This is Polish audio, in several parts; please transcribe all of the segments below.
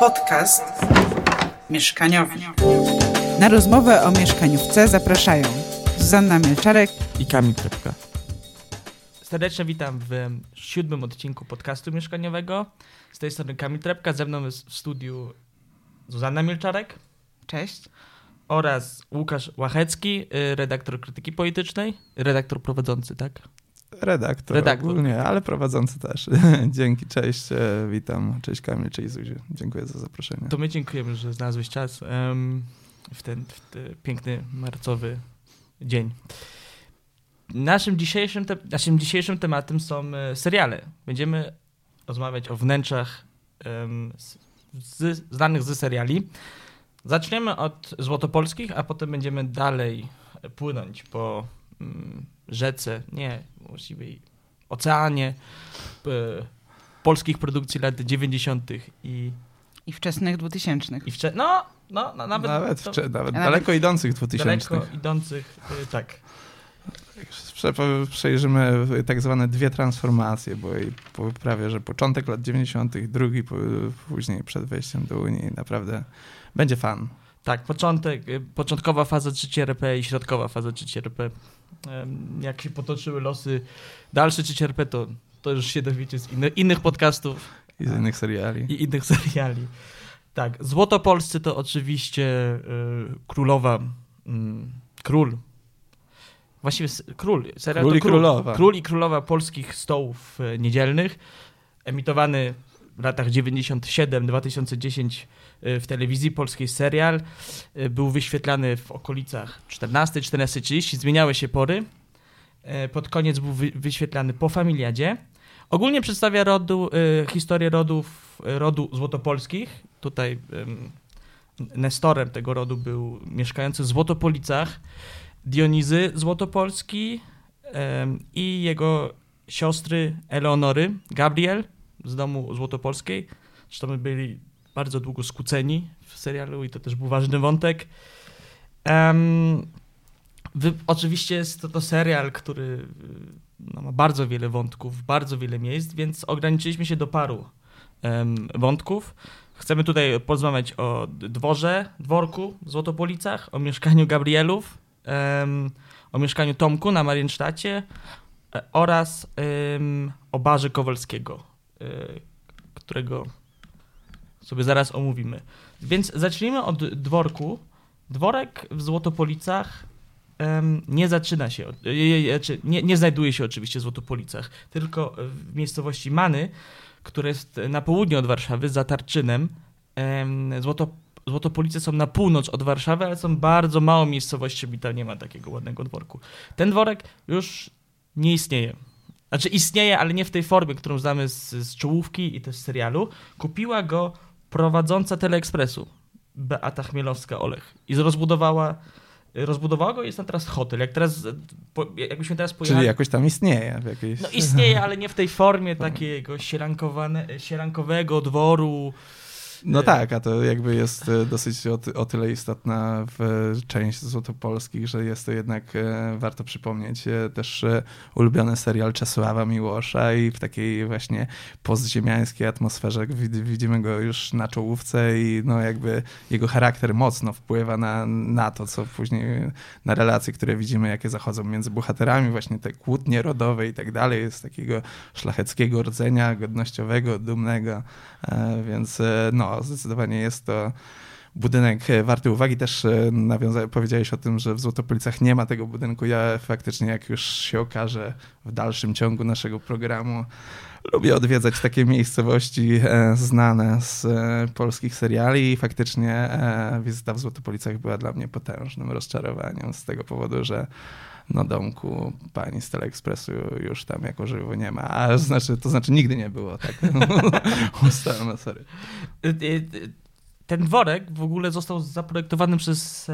Podcast mieszkaniowy. Na rozmowę o mieszkaniówce zapraszają Zuzanna Mielczarek i Kamil Trepka. Serdecznie witam w siódmym odcinku podcastu mieszkaniowego. Z tej strony Kamil Trepka, ze mną jest w studiu Zuzanna Mielczarek. Cześć. Oraz Łukasz Łachecki, redaktor krytyki politycznej, redaktor prowadzący, tak? Redaktor, Redaktor. ogólnie, ale prowadzący też. Dzięki, cześć, e, witam. Cześć Kamil, cześć Zuziu. Dziękuję za zaproszenie. To my dziękujemy, że znalazłeś czas w, ten, w ten piękny marcowy dzień. Naszym dzisiejszym, te, naszym dzisiejszym tematem są e, seriale. Będziemy rozmawiać o wnętrzach z, znanych ze seriali. Zaczniemy od złotopolskich, a potem będziemy dalej płynąć po mm, rzece, nie, właściwie oceanie polskich produkcji lat 90. i, I wczesnych dwutysięcznych. i wcze- no, no, no, nawet, Nawet, to, wcze- nawet nawet daleko idących 2000. daleko idących, y, tak. Prze- Przejrzymy tak zwane dwie transformacje, bo i po- prawie, że początek lat 90., drugi po- później przed wejściem do Unii. Naprawdę będzie fan. Tak, początek, y, początkowa faza 3 RP i środkowa faza 3 RP. Jak się potoczyły losy dalsze 3 RP, to, to już się dowiecie z inny, innych podcastów I z innych seriali. i innych seriali. Tak, Złotopolscy to oczywiście y, królowa, mm, król, właściwie król, serial Król i królowa. Król i królowa polskich stołów y, niedzielnych, emitowany w latach 97-2010 y, w telewizji polskiej serial. Y, Był wyświetlany w okolicach 14-14.30, zmieniały się pory. Y, Pod koniec był wy- wyświetlany po familiadzie. Ogólnie przedstawia rodu, y, historię rodów, y, rodu złotopolskich. Tutaj nestorem tego rodu był mieszkający w Złotopolicach Dionizy Złotopolski i jego siostry Eleonory, Gabriel z domu Złotopolskiej. Zresztą byli bardzo długo skłóceni w serialu i to też był ważny wątek. Em, wy, oczywiście jest to, to serial, który y, no, ma bardzo wiele wątków, bardzo wiele miejsc, więc ograniczyliśmy się do paru em, wątków. Chcemy tutaj porozmawiać o dworze, dworku w Złotopolicach, o mieszkaniu Gabrielów, em, o mieszkaniu Tomku na Mariensztacie e, oraz em, o barze Kowalskiego, e, którego sobie zaraz omówimy. Więc zacznijmy od dworku. Dworek w Złotopolicach nie zaczyna się, od- e, e, znaczy nie, nie znajduje się oczywiście w Złotopolicach, tylko w miejscowości Many, która jest na południe od Warszawy, za Tarczynem. Em, Złoto, Złotopolice są na północ od Warszawy, ale są bardzo małą miejscowością i tam nie ma takiego ładnego dworku. Ten dworek już nie istnieje. Znaczy istnieje, ale nie w tej formie, którą znamy z, z czołówki i też z serialu. Kupiła go prowadząca Teleekspresu, Beata Chmielowska-Olech. I rozbudowała, rozbudowała go i jest tam teraz hotel. Jak teraz, po, jakbyśmy teraz pojechali... Czyli jakoś tam istnieje jakiejś... No istnieje, ale nie w tej formie takiego sielankowego dworu. No tak, a to jakby jest e, dosyć o, o tyle istotna w część Złotopolskich, że jest to jednak, e, warto przypomnieć, e, też e, ulubiony serial Czesława Miłosza i w takiej właśnie postziemiańskiej atmosferze wid- widzimy go już na czołówce i no jakby jego charakter mocno wpływa na, na to, co później, na relacje, które widzimy, jakie zachodzą między bohaterami, właśnie te kłótnie rodowe i tak dalej, jest takiego szlacheckiego rdzenia, godnościowego, dumnego, E, Więc e, zdecydowanie jest to budynek warty uwagi. Też e, powiedziałeś o tym, że w Złotopolicach nie ma tego budynku. Ja faktycznie, jak już się okaże w dalszym ciągu naszego programu, lubię odwiedzać takie miejscowości e, znane z e, polskich seriali i faktycznie wizyta w Złotopolicach była dla mnie potężnym rozczarowaniem z tego powodu, że no domku pani z Teleekspresu już tam jako żywo nie ma. A znaczy, to znaczy nigdy nie było, tak? Ustalone, sorry. Y, y, Ten dworek w ogóle został zaprojektowany przez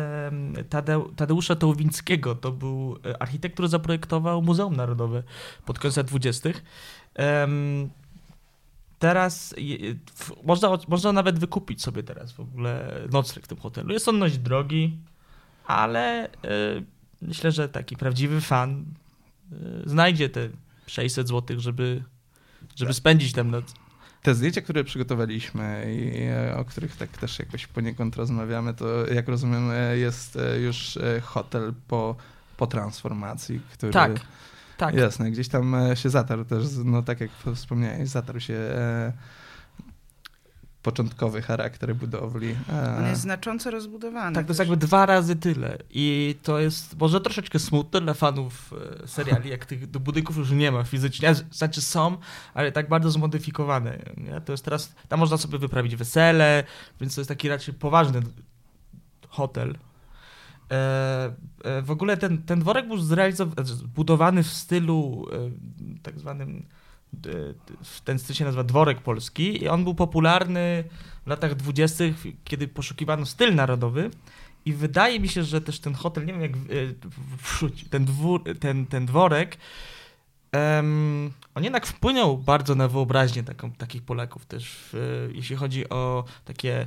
Tadeusza Tołwińskiego. To był e, architekt, który zaprojektował Muzeum Narodowe pod koniec lat 20. Em, Teraz w- można, można nawet wykupić sobie teraz w ogóle nocleg w tym hotelu. Jest on dość drogi, ale e, myślę, że taki prawdziwy fan e, znajdzie te 600 zł, żeby, żeby spędzić tam noc. te zdjęcia, które przygotowaliśmy i e, o których tak też jakoś poniekąd rozmawiamy, to jak rozumiem e, jest e, już hotel po, po transformacji, który... Tak, tak. Jasne, gdzieś tam się zatarł też, no tak jak wspomniałeś, zatarł się początkowy charakter budowli. On jest znacząco rozbudowany. Tak, to jest jakby dwa razy tyle. I to jest może troszeczkę smutne dla fanów e, seriali, jak tych budynków już nie ma fizycznie. Znaczy są, ale tak bardzo zmodyfikowane. Nie? To jest teraz, tam można sobie wyprawić wesele, więc to jest taki raczej poważny hotel. E, e, w ogóle ten, ten dworek był zrealizowany, zbudowany w stylu e, tak zwanym ten styl się nazywa Dworek Polski i on był popularny w latach dwudziestych, kiedy poszukiwano styl narodowy i wydaje mi się, że też ten hotel, nie wiem jak e, ten, dwór, ten, ten dworek, um, on jednak wpłynął bardzo na wyobraźnię taką, takich Polaków też, w, jeśli chodzi o takie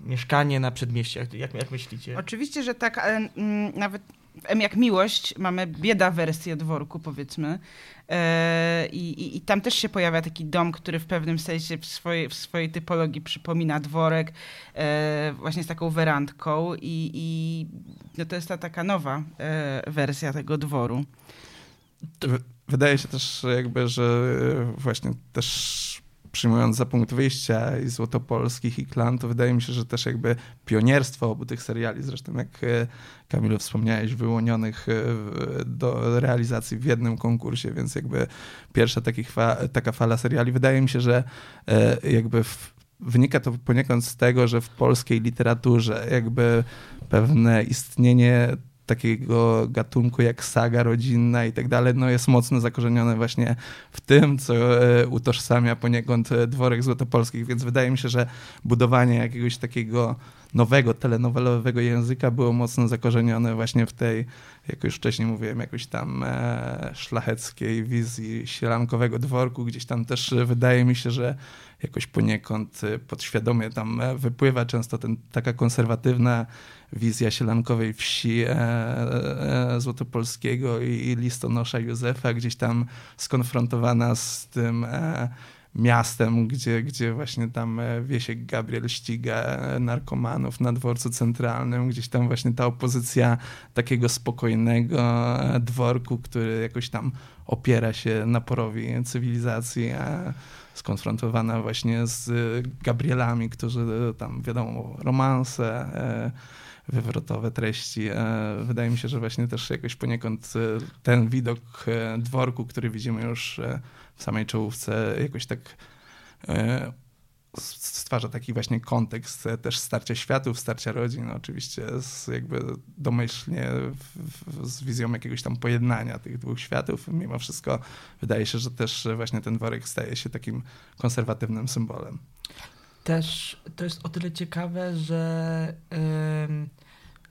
mieszkanie na przedmieściach. Jak, jak myślicie? Oczywiście, że tak, ale mm, nawet M jak miłość mamy bieda wersję dworku, powiedzmy. E, i, I, tam też się pojawia taki dom, który w pewnym sensie w swojej, w swojej typologii przypomina dworek, e, właśnie z taką werandką. I, i no to jest ta taka nowa e, wersja tego dworu. Wydaje się też jakby, że właśnie też przyjmując za punkt wyjścia i Złotopolskich i Klan, to wydaje mi się, że też jakby pionierstwo obu tych seriali, zresztą jak e, Kamilu wspomniałeś, wyłonionych e, do realizacji w jednym konkursie, więc jakby pierwsza taka fala seriali, wydaje mi się, że e, jakby w, wynika to poniekąd z tego, że w polskiej literaturze jakby pewne istnienie takiego gatunku jak saga rodzinna i tak dalej, no jest mocno zakorzenione właśnie w tym, co e, utożsamia poniekąd e, dworek złotopolskich, więc wydaje mi się, że budowanie jakiegoś takiego nowego telenowelowego języka było mocno zakorzenione właśnie w tej, jak już wcześniej mówiłem, jakoś tam e, szlacheckiej wizji sielankowego dworku, gdzieś tam też wydaje mi się, że jakoś poniekąd podświadomie tam wypływa często ten, taka konserwatywna wizja sielankowej wsi e, e, Złotopolskiego i, i listonosza Józefa, gdzieś tam skonfrontowana z tym e, miastem, gdzie, gdzie właśnie tam e, Wiesiek Gabriel ściga narkomanów na dworcu centralnym, gdzieś tam właśnie ta opozycja takiego spokojnego e, dworku, który jakoś tam opiera się naporowi cywilizacji, skonfrontowana właśnie z Gabrielami, którzy tam wiadomo, romanse, e, wywrotowe treści. E, wydaje mi się, że właśnie też jakoś poniekąd e, ten widok e, dworku, który widzimy już w samej czołówce, jakoś tak stwarza taki właśnie kontekst też starcia światów, starcia rodzin, oczywiście z jakby domyślnie w, z wizją jakiegoś tam pojednania tych dwóch światów. Mimo wszystko wydaje się, że też właśnie ten worek staje się takim konserwatywnym symbolem też to jest o tyle ciekawe, że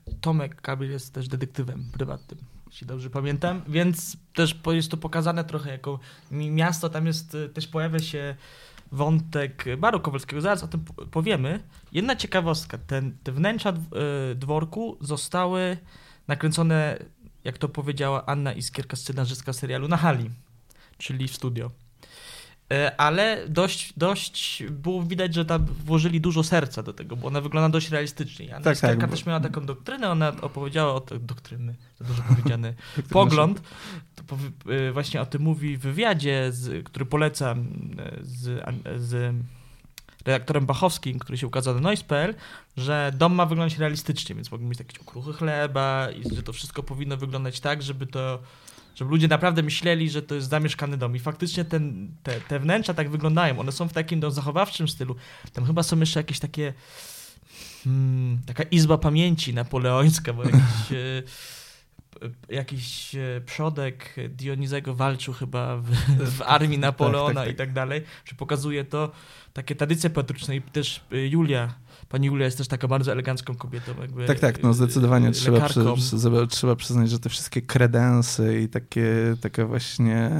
yy, Tomek Kabil jest też detektywem prywatnym, jeśli dobrze pamiętam, więc też jest to pokazane trochę jako miasto, tam jest, y, też pojawia się wątek Baru Kowalskiego, zaraz o tym powiemy. Jedna ciekawostka, ten, te wnętrza y, dworku zostały nakręcone, jak to powiedziała Anna Iskierka, scenarzystka serialu, na hali, czyli w studio. E, ale dość, dość było widać, że tam włożyli dużo serca do tego, bo ona wygląda dość realistycznie. Anna tak, tak, też miała taką doktrynę, ona opowiedziała o tej doktryny, za dużo powiedziane, pogląd, to właśnie o tym mówi w wywiadzie, z, który polecam e, z, z redaktorem Bachowskim, który się ukazał na Noise.pl, że dom ma wyglądać realistycznie, więc mogą mieć takie okruchy chleba i że to wszystko powinno wyglądać tak, żeby to żeby ludzie naprawdę myśleli, że to jest zamieszkany dom. I faktycznie ten, te, te wnętrza tak wyglądają. One są w takim no, zachowawczym stylu. Tam chyba są jeszcze jakieś takie. Hmm, taka izba pamięci napoleońska, bo jakiś. E, jakiś e, przodek Dionizego walczył chyba w, w armii tak, tak, Napoleona tak, tak, tak. i tak dalej, że pokazuje to takie tradycje patryczne i też e, Julia pani Julia jest też taka bardzo elegancką kobietą. Jakby, Tak, tak, no zdecydowanie e, trzeba, przy, trzeba przyznać, że te wszystkie kredensy i takie, takie właśnie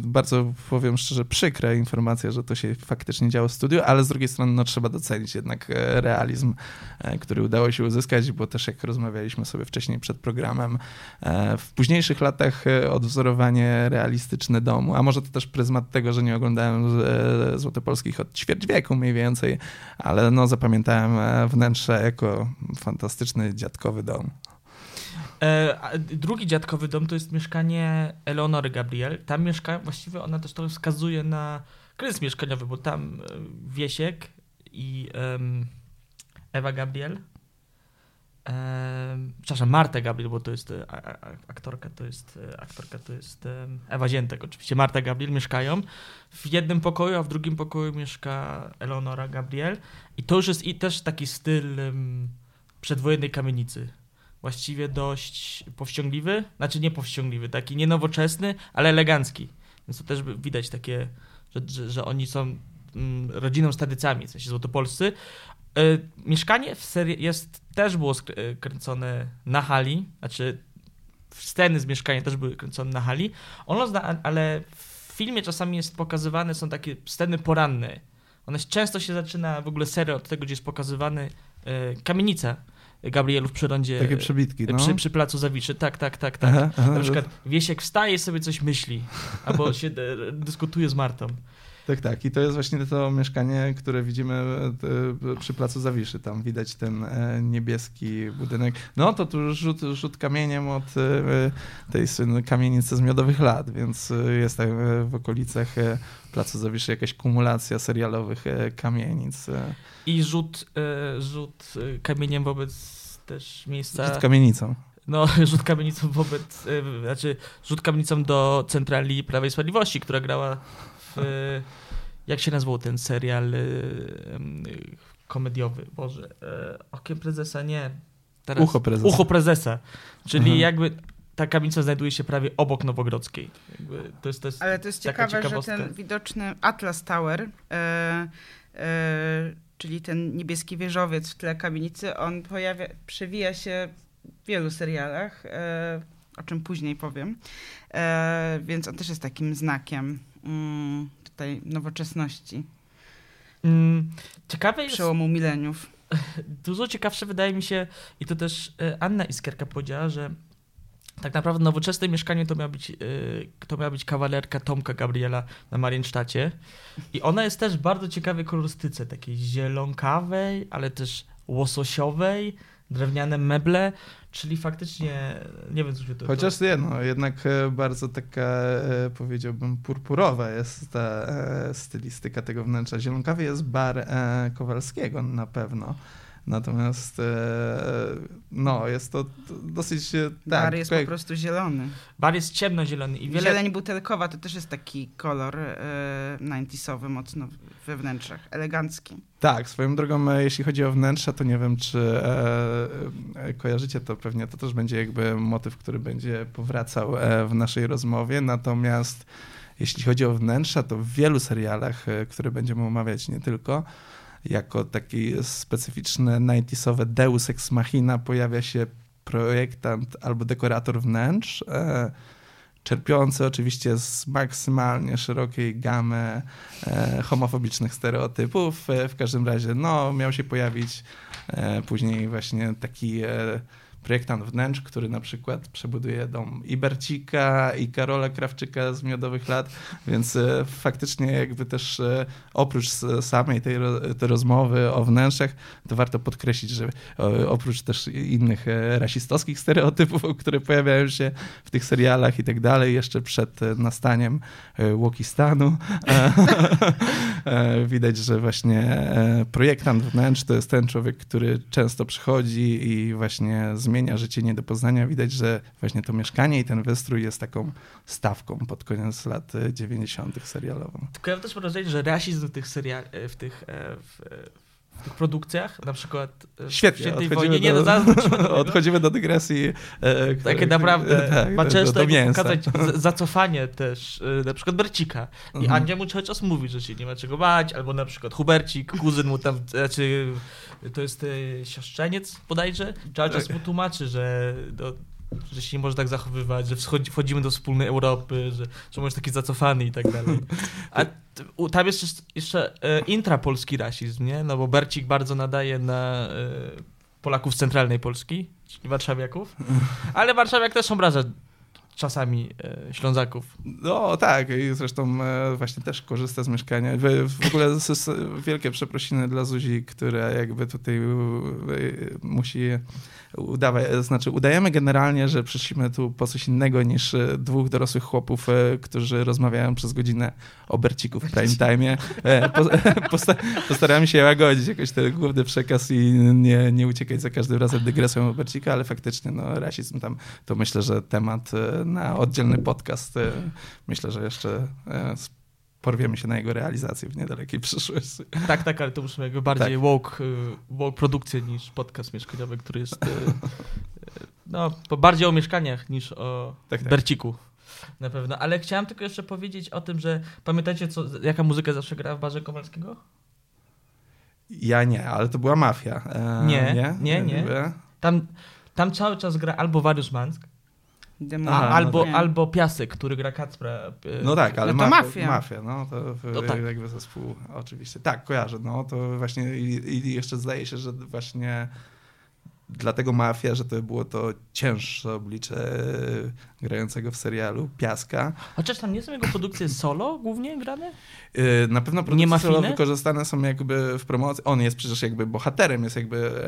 bardzo, powiem szczerze, przykra informacja, że to się faktycznie działo w studiu, ale z drugiej strony no, trzeba docenić jednak e, realizm, e, który udało się uzyskać, bo też jak rozmawialiśmy sobie wcześniej przed programem, e, w późniejszych latach odwzorowanie realistyczne domu, a może to też pryzmat tego, że nie oglądałem Złotopolskich od ćwierć wieku mniej więcej, ale no zapamiętałem e, wnętrze jako fantastyczny dziadkowy dom. E, drugi dziadkowy dom to jest mieszkanie Eleonory Gabriel. Tam mieszka, właściwie ona też to wskazuje na kryzys mieszkaniowy, bo tam e, Wiesiek i Ewa Gabriel, przepraszam, Marta Gabriel, bo to jest e, aktorka, to jest e, aktorka, to jest Ewa Ziętek, oczywiście Marta Gabriel mieszkają w jednym pokoju, a w drugim pokoju mieszka Eleonora Gabriel i to już jest i też taki styl przedwojennej kamienicy właściwie dość powściągliwy, znaczy nie powściągliwy, taki nie nowoczesny, ale elegancki. Więc to też widać takie, że, że, że oni są mm, rodziną z tradycjami, w sensie złotopolscy. E, mieszkanie w serii jest, też było e, kręcone na hali, znaczy sceny z mieszkania też były kręcone na hali. Ono zna, ale w filmie czasami jest pokazywane, są takie sceny poranne. One często się zaczyna w ogóle seria od tego, gdzie jest pokazywany e, kamienica Gabrielów przy rondzie. Takie przebitki, no. Przy, przy placu Zawiszy, tak, tak, tak, tak. Aha, aha, Na przykład Wiesiek wstaje sobie coś myśli, albo się e, dyskutuje z Martą. Tak, tak. I to jest właśnie to mieszkanie, które widzimy e, przy placu Zawiszy. Tam widać ten e, niebieski budynek. No to tu rzut, rzut kamieniem od e, tej kamienicy z miodowych lat, więc e, jest tak e, w okolicach e, placu Zawiszy jakaś kumulacja serialowych e, kamienic. e, I rzut, e, rzut e, kamieniem wobec też miejsca. Rzut kamienicą. No, rzut kamienicą wobec. E, znaczy, rzut kamienicą do centrali Prawa i Sprawiedliwości, która grała w. Jak się nazywał ten serial em, komediowy? Boże. E, okiem prezesa, nie. Teraz, Ucho prezesa. Ucho prezesa. Czyli Aha. jakby ta kamienica znajduje się prawie obok Nowogrodzkiej. Jakby to jest, to jest Ale to jest ciekawe, że ten widoczny Atlas Tower, e, e, czyli ten niebieski wieżowiec w tle kamienicy, on pojawia, przewija się w wielu serialach, e, o czym później powiem. E, więc on też jest takim znakiem tutaj nowoczesności, Mm, Ciekawe jest. przełomu mileniów. dużo ciekawsze wydaje mi się, i to też e, Anna Iskierka powiedziała, że tak naprawdę nowoczesne mieszkanie to miała być, e, to miała być kawalerka Tomka Gabriela na Mariensztacie. I ona jest też w bardzo ciekawej kolorystyce, takiej zielonkawej, ale też łososiowej, drewniane meble, czyli faktycznie, nie wiem, co się to... Chociaż nie, no, jednak e, bardzo taka, e, powiedziałbym, purpurowa jest ta e, stylistyka tego wnętrza. Zielonkawy jest bar Kowalskiego na pewno. Natomiast e, no, jest to dosyć e, tak. Bar jest po prostu zielony. Bar jest ciemnozielony i wiele... Zieleń butelkowa to też jest taki kolor e, 90sowy mocno we wnętrzach, elegancki. Tak, swoją drogą, e, jeśli chodzi o wnętrza, to nie wiem, czy e, e, kojarzycie to pewnie, to też będzie jakby motyw, który będzie powracał e, w naszej rozmowie, natomiast jeśli chodzi o wnętrza, to w wielu serialach, e, które będziemy omawiać nie tylko, jako taki specyficzny 90sowe deus ex machina pojawia się projektant albo dekorator wnętrz, e, czerpiący oczywiście z maksymalnie szerokiej gamy e, homofobicznych stereotypów. E, w każdym razie, no, miał się pojawić później właśnie taki projektant wnętrz, który na przykład przebuduje dom i Bercika, i Karola Krawczyka z Miodowych Lat, więc e, faktycznie jakby też e, oprócz samej tej, tej rozmowy o wnętrzach, to warto podkreślić, że e, oprócz też innych rasistowskich stereotypów, które pojawiają się w tych serialach i tak dalej, jeszcze przed nastaniem Łokistanu, widać, że właśnie projektant wnętrz to jest ten człowiek, który często przychodzi i właśnie życie nie do poznania. Widać, że właśnie to mieszkanie i ten wystrój jest taką stawką pod koniec lat e, 90. serialową. Tylko ja też mam wrażenie, że rasizm w tych serial, w tych, e, w, w tych produkcjach, na przykład w Świetnie, Świętej odchodzimy Wojnie. Nie, do- no, zaraz do. Odchodzimy do dygresji. E, Takie naprawdę tak, ma do- często do jakby mięsa. pokazać zacofanie też, y, na przykład Bercika. I Mhm. Andzia mu cały czas mówi, że się nie ma czego bać, albo na przykład Hubercik, kuzyn mu tam, znaczy to jest y, siostrzeniec bodajże, cały czas Tak. mu tłumaczy, że, no, że się nie może tak zachowywać, że wchodzimy do wspólnej Europy, że, on jest taki zacofany i tak dalej. A tam jest jeszcze, jeszcze e, intrapolski rasizm, nie? No bo Bercik bardzo nadaje na e, Polaków z centralnej Polski, czyli warszawiaków, ale warszawiak też obraża czasami e, Ślązaków. No tak, i zresztą e, właśnie też korzysta z mieszkania. W, ogóle wielkie przeprosiny dla Zuzi, która jakby tutaj e, musi udawać, znaczy udajemy generalnie, że przyszliśmy tu po coś innego niż dwóch dorosłych chłopów, którzy rozmawiają przez godzinę o Berciku w prime time. Po, posta, postaramy się łagodzić jakoś ten główny przekaz i nie, nie uciekać za każdym razem dygresją o Bercika, ale faktycznie no, rasizm tam to myślę, że temat na oddzielny podcast. e, Myślę, że jeszcze e, porwiemy się na jego realizację w niedalekiej przyszłości. Tak, tak, ale to musimy jakby bardziej woke, y, woke produkcję niż podcast mieszkaniowy, który jest no, bardziej o mieszkaniach niż o Tak, tak. Berciku. Na pewno, ale chciałem tylko jeszcze powiedzieć o tym, że pamiętacie, co, jaka muzyka zawsze gra w barze Kowalskiego? Ja nie, ale to była mafia. E, Nie, nie, nie, nie. Tam, tam cały czas gra albo Wariusz Mansk, Demon- Aha, no albo, Nie. albo Piasek, który gra Kacpra. y, No tak, ale No to mafia, mafia. mafia, no to No tak. jakby zespół oczywiście. Tak, kojarzę, no to właśnie i, i jeszcze zdaje się, że właśnie dlatego mafia, że to było to cięższe oblicze e, grającego w serialu Piaska. Chociaż tam nie są jego produkcje solo głównie grane? Yy, Na pewno produkcje solo wykorzystane są jakby w promocji. On jest przecież jakby bohaterem, jest jakby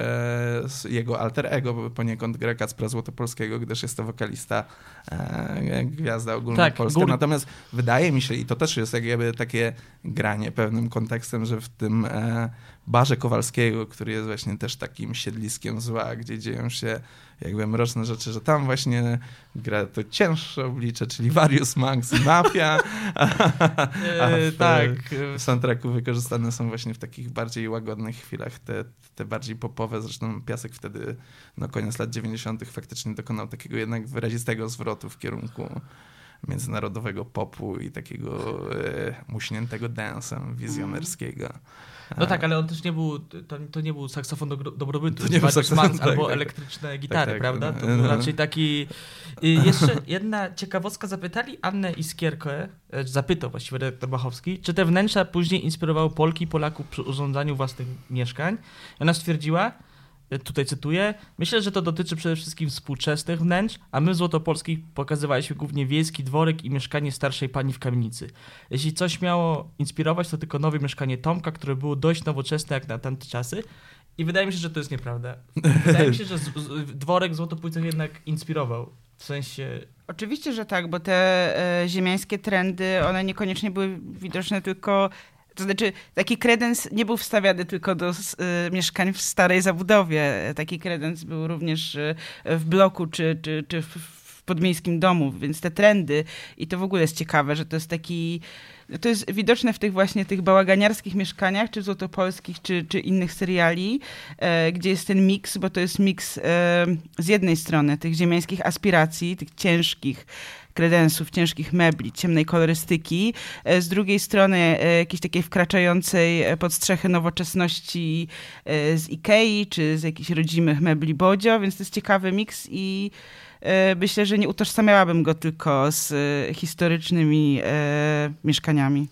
e, jego alter ego, bo poniekąd gra Kacpra Złotopolskiego, gdyż jest to wokalista, e, gwiazda ogólnopolska. gór- Natomiast wydaje mi się, i to też jest jakby takie granie pewnym kontekstem, że w tym e, barze Kowalskiego, który jest właśnie też takim siedliskiem zła, gdzie dzieją się jakby mroczne rzeczy, że tam właśnie gra to cięższe oblicze, czyli Various i Mafia. A w- tak. W soundtracku wykorzystane są właśnie w takich bardziej łagodnych chwilach te, te bardziej popowe. Zresztą Piasek wtedy, no koniec lat 90. faktycznie dokonał takiego jednak wyrazistego zwrotu w kierunku międzynarodowego popu i takiego e, muśniętego dansem wizjonerskiego. No tak, ale on też nie był, to, to nie był saksofon do, dobrobytu, To nie był saksofon, tak, albo tak. elektryczne gitary, tak, prawda? no, To był no. raczej taki... I jeszcze jedna ciekawostka, zapytali Annę Iskierkę, e, zapytał właściwie redaktor Bachowski, czy te wnętrza później inspirowały Polki i Polaków przy urządzaniu własnych mieszkań. I ona stwierdziła, tutaj cytuję, myślę, że to dotyczy przede wszystkim współczesnych wnętrz, a my w Złotopolskich pokazywaliśmy głównie wiejski dworek i mieszkanie starszej pani w kamienicy. Jeśli coś miało inspirować, to tylko nowe mieszkanie Tomka, które było dość nowoczesne jak na tamte czasy. I wydaje mi się, że to jest nieprawda. Wydaje mi się, że dworek w Złotopolcach jednak inspirował. W sensie... Oczywiście, że tak, bo te e, ziemiańskie trendy, one niekoniecznie były widoczne tylko. To znaczy, taki kredens nie był wstawiany tylko do e, mieszkań w starej zabudowie. Taki kredens był również e, w bloku czy, czy, czy w, podmiejskim domu, więc te trendy i to w ogóle jest ciekawe, że to jest taki. To jest widoczne w tych właśnie tych bałaganiarskich mieszkaniach, czy złotopolskich, czy, czy innych seriali, e, gdzie jest ten miks, bo to jest miks e, z jednej strony tych ziemiańskich aspiracji, tych ciężkich kredensów, ciężkich mebli, ciemnej kolorystyki, e, z drugiej strony e, jakiejś takiej wkraczającej e, pod strzechy nowoczesności z Ikei, czy z jakichś rodzimych mebli Bodzio, więc to jest ciekawy miks i myślę, że nie utożsamiałabym go tylko z historycznymi mieszkaniami.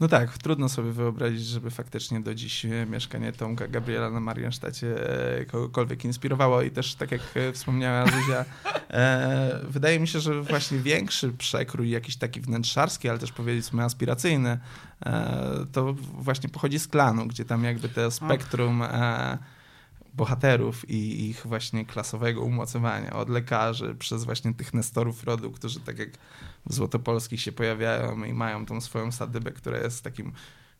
No tak, trudno sobie wyobrazić, żeby faktycznie do dziś e, mieszkanie Tomka Gabriela na Mariensztacie e, kogokolwiek inspirowało. I też tak jak e, wspomniała Zuzia, e, wydaje mi się, że właśnie większy przekrój, jakiś taki wnętrzarski, ale też powiedzmy aspiracyjny, e, to właśnie pochodzi z klanu, gdzie tam jakby te spektrum e, bohaterów i ich właśnie klasowego umocowania, od lekarzy przez właśnie tych nestorów rodu, którzy tak jak Złotopolskich się pojawiają i mają tą swoją sadybę, która jest takim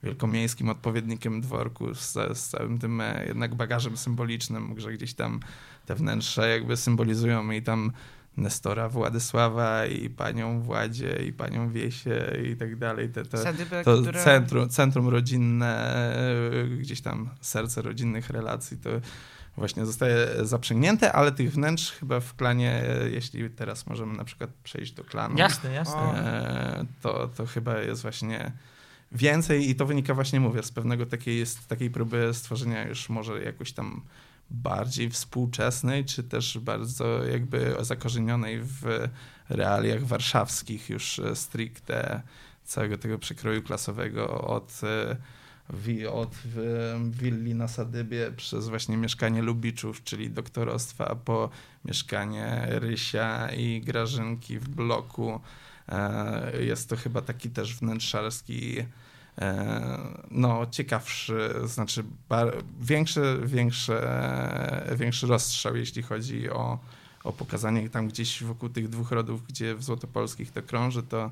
wielkomiejskim odpowiednikiem dworku z, z całym tym e, jednak bagażem symbolicznym, że gdzieś tam te wnętrze jakby symbolizują i tam Nestora Władysława i panią Władzie i panią Wiesię i tak dalej. Te, te, to która... centrum, centrum rodzinne, e, gdzieś tam serce rodzinnych relacji, to właśnie zostaje zaprzęgnięte, ale tych wnętrz chyba w klanie, jeśli teraz możemy na przykład przejść do klanu, Jasne, jasne. E, to, to chyba jest właśnie więcej i to wynika właśnie, mówię, z pewnego takiej, jest, takiej próby stworzenia już może jakoś tam bardziej współczesnej, czy też bardzo jakby zakorzenionej w realiach warszawskich już e, stricte całego tego przekroju klasowego od, e, od willi na Sadybie przez właśnie mieszkanie Lubiczów, czyli doktorostwa, po mieszkanie Rysia i Grażynki w bloku. E, Jest to chyba taki też wnętrzarski e, no, ciekawszy, znaczy bar, większy, większy, większy rozstrzał, jeśli chodzi o, o pokazanie tam gdzieś wokół tych dwóch rodów, gdzie w Złotopolskich to krąży, to,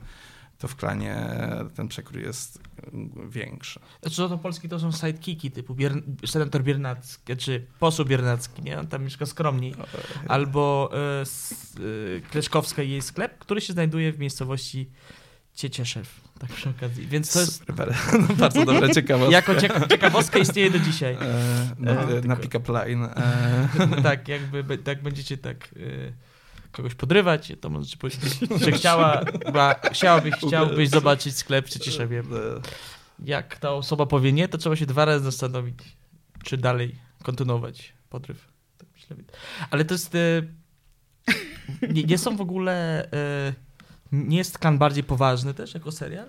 to w klanie ten przekrój jest większy. Znaczy, to Polski to są sidekicki typu Bier... senator Biernacki, czy poseł Biernacki, nie? On tam mieszka skromniej. Albo e, s, e, Kleszkowska i jej sklep, który się znajduje w miejscowości Ciecieszew. Tak przy okazji. Więc to jest Super, no, bardzo dobra ciekawostka. jako cieka- ciekawostka istnieje do dzisiaj. E, na, E, na pick-up line. E, tak, jakby tak będziecie tak e, kogoś podrywać, to możecie powiedzieć, że chciała, ba, chciałabyś, chciałbyś zobaczyć sklep w Cieszewie. e, Jak ta osoba powie nie, to trzeba się dwa razy zastanowić, czy dalej kontynuować podryw. Tak myślę. Ale to jest. E, nie, nie są w ogóle. E, nie jest klan bardziej poważny też jako serial?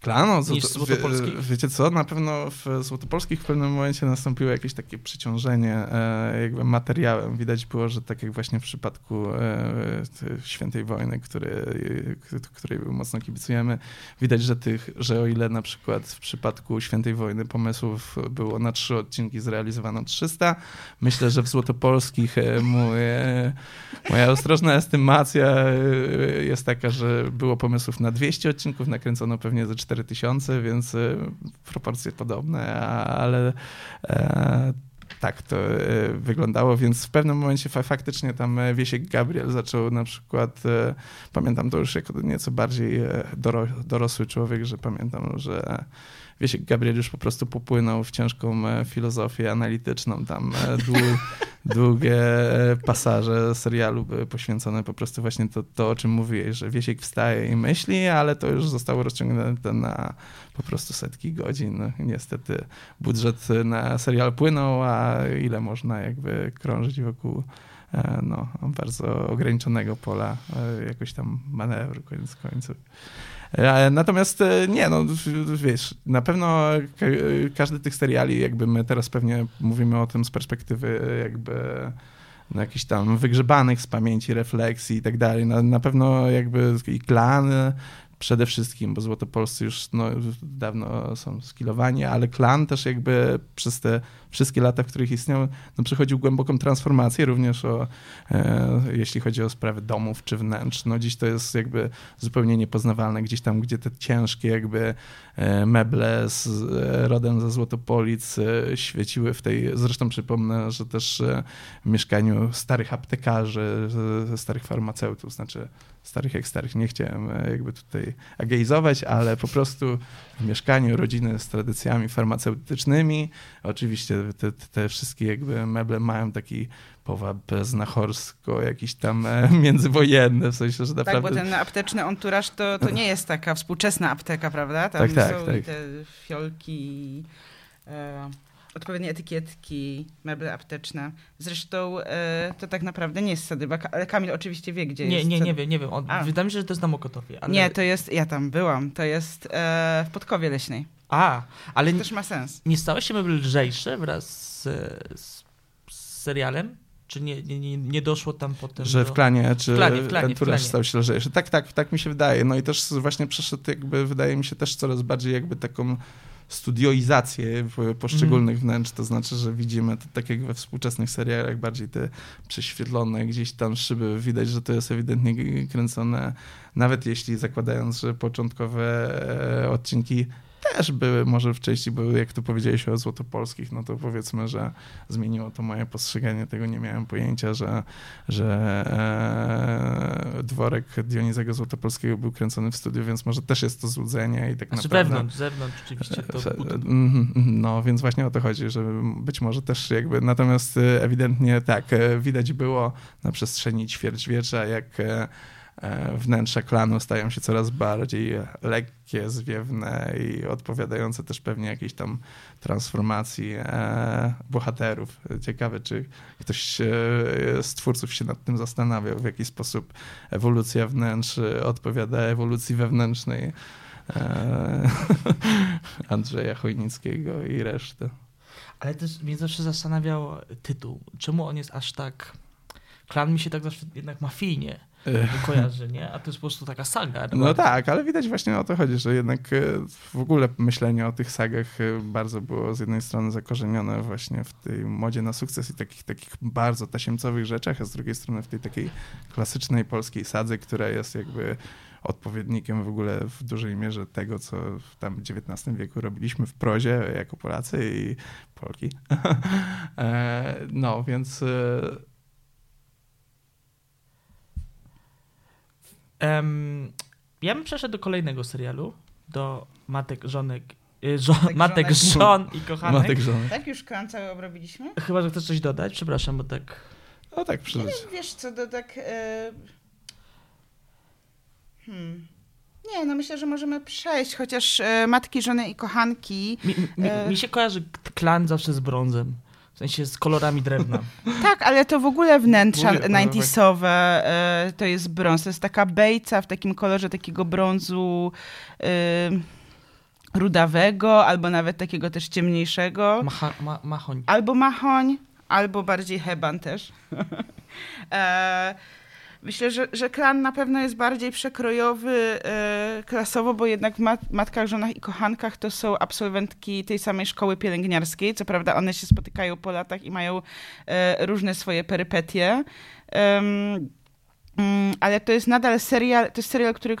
Klan, no, Niż złoto, Złotopolskich? wie, wiecie co, na pewno w Złotopolskich w pewnym momencie nastąpiło jakieś takie przeciążenie e, jakby materiałem. Widać było, że tak jak właśnie w przypadku e, Świętej Wojny, który, e, której mocno kibicujemy, widać, że tych, że o ile na przykład w przypadku Świętej Wojny pomysłów było na trzy odcinki zrealizowano 300, myślę, że w Złotopolskich e, mój, e, moja ostrożna estymacja e, jest taka, że było pomysłów na 200 odcinków, nakręcono pewnie ze 4000, więc e, proporcje podobne, ale e, tak to e, wyglądało, więc w pewnym momencie fa- faktycznie tam e, Wiesiek Gabriel zaczął na przykład, pamiętam to już jako nieco bardziej doro, dorosły człowiek, że pamiętam, że Wiesiek Gabriel już po prostu popłynął w ciężką e, filozofię analityczną, tam e, dłu, długie e, pasaże serialu były poświęcone po prostu właśnie to, to, o czym mówiłeś, że Wiesiek wstaje i myśli, ale to już zostało rozciągnięte na po prostu setki godzin. Niestety budżet na serial płynął, a ile można jakby krążyć wokół no, bardzo ograniczonego pola jakoś tam manewru koniec końców. E, Natomiast e, nie, no wiesz, na pewno ka- każdy tych seriali, jakby my teraz pewnie mówimy o tym z perspektywy e, jakby no, jakichś tam wygrzebanych z pamięci, refleksji i tak dalej. Na, na pewno jakby i klan e, przede wszystkim, bo Złotopolscy już no, dawno są skilowani, ale klan też jakby przez te wszystkie lata, w których istniał, no, przechodził głęboką transformację, również o, e, jeśli chodzi o sprawy domów czy wnętrz. No dziś to jest jakby zupełnie niepoznawalne, gdzieś tam, gdzie te ciężkie jakby e, meble z, e, rodem ze Złotopolic e, świeciły w tej, zresztą przypomnę, że też w mieszkaniu starych aptekarzy, starych farmaceutów, znaczy starych jak starych, nie chciałem jakby tutaj ageizować, ale po prostu w mieszkaniu rodziny z tradycjami farmaceutycznymi, oczywiście te, te, wszystkie jakby meble mają taki powab znachorsko, jakiś tam e, międzywojenny, w sensie, że Tak, naprawdę... bo ten apteczny anturaż to, to nie jest taka współczesna apteka, prawda? Tam Tak, tak, są tak. te fiolki, e, odpowiednie etykietki, meble apteczne. Zresztą e, to tak naprawdę nie jest Sadyba, ale Kamil oczywiście wie, gdzie Nie, jest. nie, Sad- nie wiem, nie wiem. On, A. wydaje mi się, że to jest na Mokotowie. Ale... Nie, to jest, ja tam byłam, to jest e, w Podkowie Leśnej. A, ale To nie, też ma sens. nie stały się meble lżejsze wraz z, z, z serialem? Czy nie, nie, nie, nie doszło tam potem Że do... w klanie, czy W klanie, w klanie, Entourage klanie. stał się lżejszy. Tak, tak, tak mi się wydaje. No i też właśnie przeszedł jakby, wydaje mi się też coraz bardziej jakby taką studioizację poszczególnych Mhm. wnętrz, to znaczy, że widzimy to tak jak we współczesnych serialach bardziej te prześwietlone gdzieś tam szyby, widać, że to jest ewidentnie kręcone, nawet jeśli zakładając, że początkowe e, odcinki też były, może w części były, jak tu powiedziałeś o złotopolskich, no to powiedzmy, że zmieniło to moje postrzeganie tego, nie miałem pojęcia, że, że e, dworek Dionizego Złotopolskiego był kręcony w studiu, więc może też jest to złudzenie i tak Znaczy naprawdę... wewnątrz, zewnątrz oczywiście to Że- buty. mhm, mhm, No, więc właśnie o to chodzi, że być może też jakby, natomiast e, ewidentnie tak, e, widać było na przestrzeni ćwierćwiecza, jak e, e, wnętrza klanu stają się coraz bardziej lekkie, zwiewne i odpowiadające też pewnie jakiejś tam transformacji e, bohaterów. Ciekawe, czy ktoś e, z twórców się nad tym zastanawiał, w jaki sposób ewolucja wnętrz e, odpowiada ewolucji wewnętrznej e, Andrzeja Chojnickiego i reszty. Ale też mnie zawsze zastanawiał tytuł. Czemu on jest aż tak... Klan mi się tak zawsze jednak mafijnie kojarzy, nie? A to jest po prostu taka saga. No tak, ale widać właśnie o to chodzi, że jednak e, w ogóle myślenie o tych sagach e, bardzo było z jednej strony zakorzenione właśnie w tej modzie na sukces i takich, takich bardzo tasiemcowych rzeczach, a z drugiej strony w tej takiej klasycznej polskiej sadze, która jest jakby odpowiednikiem w ogóle w dużej mierze tego, co w tam XIX wieku robiliśmy w prozie jako Polacy i Polki. E, no, więc Em, ja bym przeszedł do kolejnego serialu, do Matek, Żonek, y, żo, Matek. Żon i Kochanek. Matek żony. Tak już klan cały obrobiliśmy? Chyba, że chcesz coś dodać? Przepraszam, bo tak... No tak, przydać. Wiesz co, to tak... E... Hmm. Nie, no myślę, że możemy przejść, chociaż e, matki, żony i kochanki. Mi, mi, mi się kojarzy klan zawsze z brązem. W sensie z kolorami drewna. Tak, ale to w ogóle wnętrza no, 90sowe e, to jest brąz. To jest taka bejca w takim kolorze takiego brązu e, rudawego, albo nawet takiego też ciemniejszego. Macha, ma, machoń. Albo machoń, albo bardziej heban też. e, myślę, że, że klan na pewno jest bardziej przekrojowy e, klasowo, bo jednak w mat, Matkach, Żonach i Kochankach to są absolwentki tej samej szkoły pielęgniarskiej. Co prawda one się spotykają po latach i mają e, różne swoje perypetie. Mm, ale to jest nadal serial, to jest serial, który e,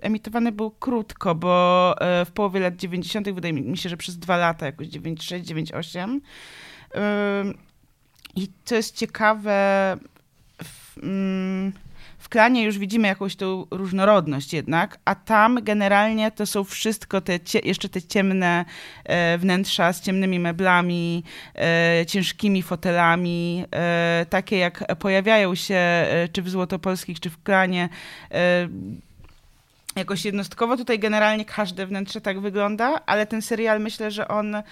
emitowany był krótko, bo w połowie lat 90. wydaje mi się, że przez dwa lata, jakoś 96, 98. Ym, I co jest ciekawe, w, mm, w klanie już widzimy jakąś tą różnorodność jednak, a tam generalnie to są wszystko te jeszcze te ciemne e, wnętrza z ciemnymi meblami, e, ciężkimi fotelami, e, takie jak pojawiają się czy w Złotopolskich, czy w klanie. Jakoś jednostkowo. Tutaj generalnie każde wnętrze tak wygląda, ale ten serial myślę, że on.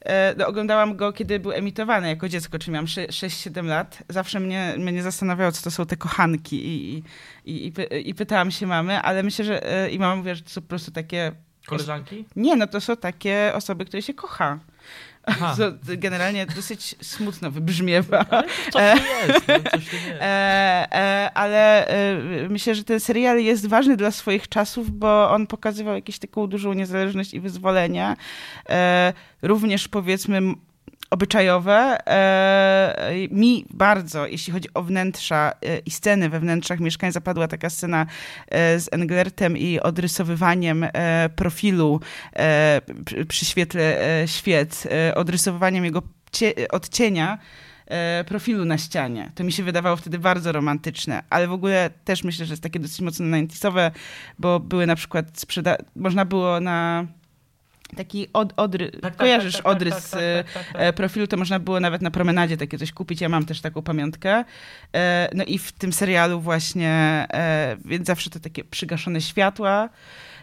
E, No, oglądałam go, kiedy był emitowany jako dziecko, czyli miałam 6-7 lat. Zawsze mnie, mnie zastanawiało, co to są te kochanki i, i, i, i pytałam się mamy, ale myślę, że e, i mama mówiła, że to są po prostu takie... Koleżanki? Nie, no to są takie osoby, które się kocha. Aha. Generalnie dosyć smutno wybrzmiewa. Coś tu jest, no, coś jest. E, e, ale e, myślę, że ten serial jest ważny dla swoich czasów, bo on pokazywał jakąś taką dużą niezależność i wyzwolenie. E, również powiedzmy obyczajowe. E, mi bardzo, jeśli chodzi o wnętrza e, i sceny we wnętrzach mieszkań, zapadła taka scena e, z Englertem i odrysowywaniem profilu przy, świetle świec, odrysowywaniem jego cie, odcienia profilu na ścianie. To mi się wydawało wtedy bardzo romantyczne, ale w ogóle też myślę, że jest takie dosyć mocno 90sowe, bo były na przykład sprzeda... można było na taki od, odry... Tak, tak, kojarzysz tak, tak, odrys tak, e, tak, tak, tak, e, tak. profilu, to można było nawet na promenadzie takie coś kupić. Ja mam też taką pamiątkę. E, No i w tym serialu właśnie, e, więc zawsze to takie przygaszone światła.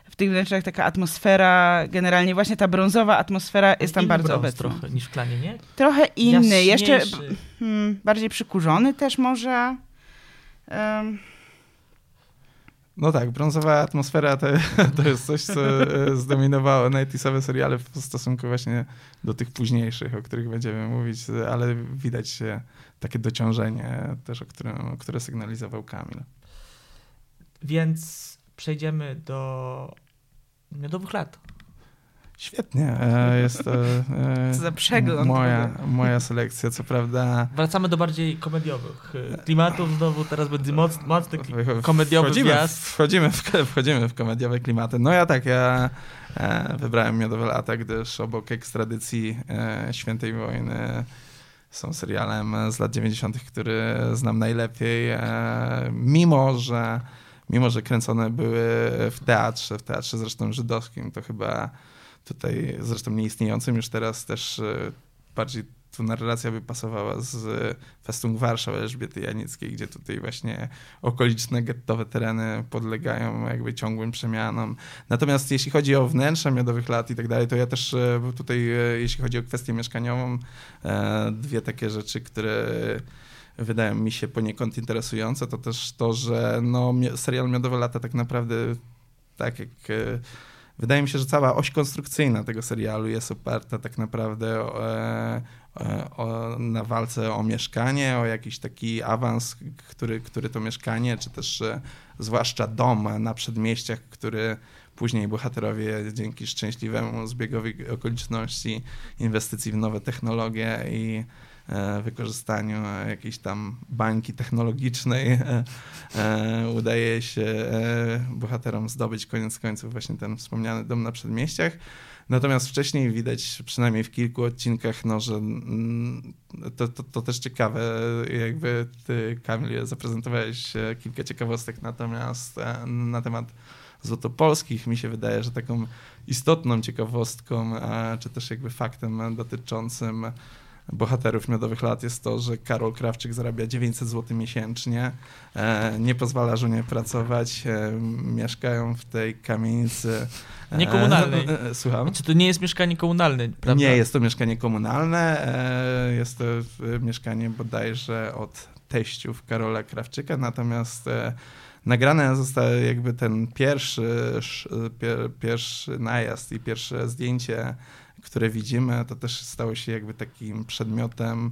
W tych wnętrzach taka atmosfera, generalnie właśnie ta brązowa atmosfera jest tam bardzo obecna. trochę niż w klanie, nie? Trochę inny, jeszcze Jaśniejszy. hmm, bardziej przykurzony też może. Em, No tak, brązowa atmosfera to, to jest coś, co e, zdominowało 90sowe seriale w stosunku właśnie do tych późniejszych, o których będziemy mówić, ale widać e, takie dociążenie też, o którym, które sygnalizował Kamil. Więc przejdziemy do miodowych lat. Świetnie. E, jest to e, Co za przegląd. moja, moja selekcja. Co prawda Wracamy do bardziej komediowych e, klimatów. Znowu teraz będzie moc, mocny kli- komediowy wchodzimy, wjazd. wchodzimy, w, wchodzimy w komediowe klimaty. No ja tak, ja e, wybrałem Miodowe Lata, gdyż obok ekstradycji e, Świętej Wojny są serialem z lat 90., który znam najlepiej, e, mimo że mimo że kręcone były w teatrze, w teatrze zresztą żydowskim, to chyba tutaj zresztą nieistniejącym już teraz też e, bardziej tu narracja by pasowała z Festung Warszaw Elżbiety Janickiej, gdzie tutaj właśnie okoliczne gettowe tereny podlegają jakby ciągłym przemianom. Natomiast jeśli chodzi o wnętrze miodowych lat i tak dalej, to ja też e, tutaj, e, jeśli chodzi o kwestię mieszkaniową, e, dwie takie rzeczy, które wydają mi się poniekąd interesujące, to też to, że no, serial Miodowe Lata tak naprawdę, tak jak e, wydaje mi się, że cała oś konstrukcyjna tego serialu jest oparta tak naprawdę o, e, e, o, na walce o mieszkanie, o jakiś taki awans, który, który to mieszkanie, czy też e, zwłaszcza dom na przedmieściach, który później bohaterowie dzięki szczęśliwemu zbiegowi okoliczności, inwestycji w nowe technologie i wykorzystaniu e, jakiejś tam bańki technologicznej e, e, udaje się e, bohaterom zdobyć koniec końców właśnie ten wspomniany dom na przedmieściach. Natomiast wcześniej widać, przynajmniej w kilku odcinkach, no, że mm, to, to, to też ciekawe, jakby ty, Kamil, zaprezentowałeś e, kilka ciekawostek natomiast e, na temat złotopolskich. Mi się wydaje, że taką istotną ciekawostką, e, czy też jakby faktem dotyczącym bohaterów Miodowych Lat jest to, że Karol Krawczyk zarabia 900 zł miesięcznie, e, nie pozwala żonie pracować, e, mieszkają w tej kamienicy. e, Niekomunalnej. Słucham? Czy to nie jest mieszkanie komunalne, prawda? Nie jest to mieszkanie komunalne, jest to mieszkanie bodajże od teściów Karola Krawczyka, natomiast nagrane zostały jakby ten pierwszy, sz- pier, pierwszy najazd i pierwsze zdjęcie, które widzimy, to też stało się jakby takim przedmiotem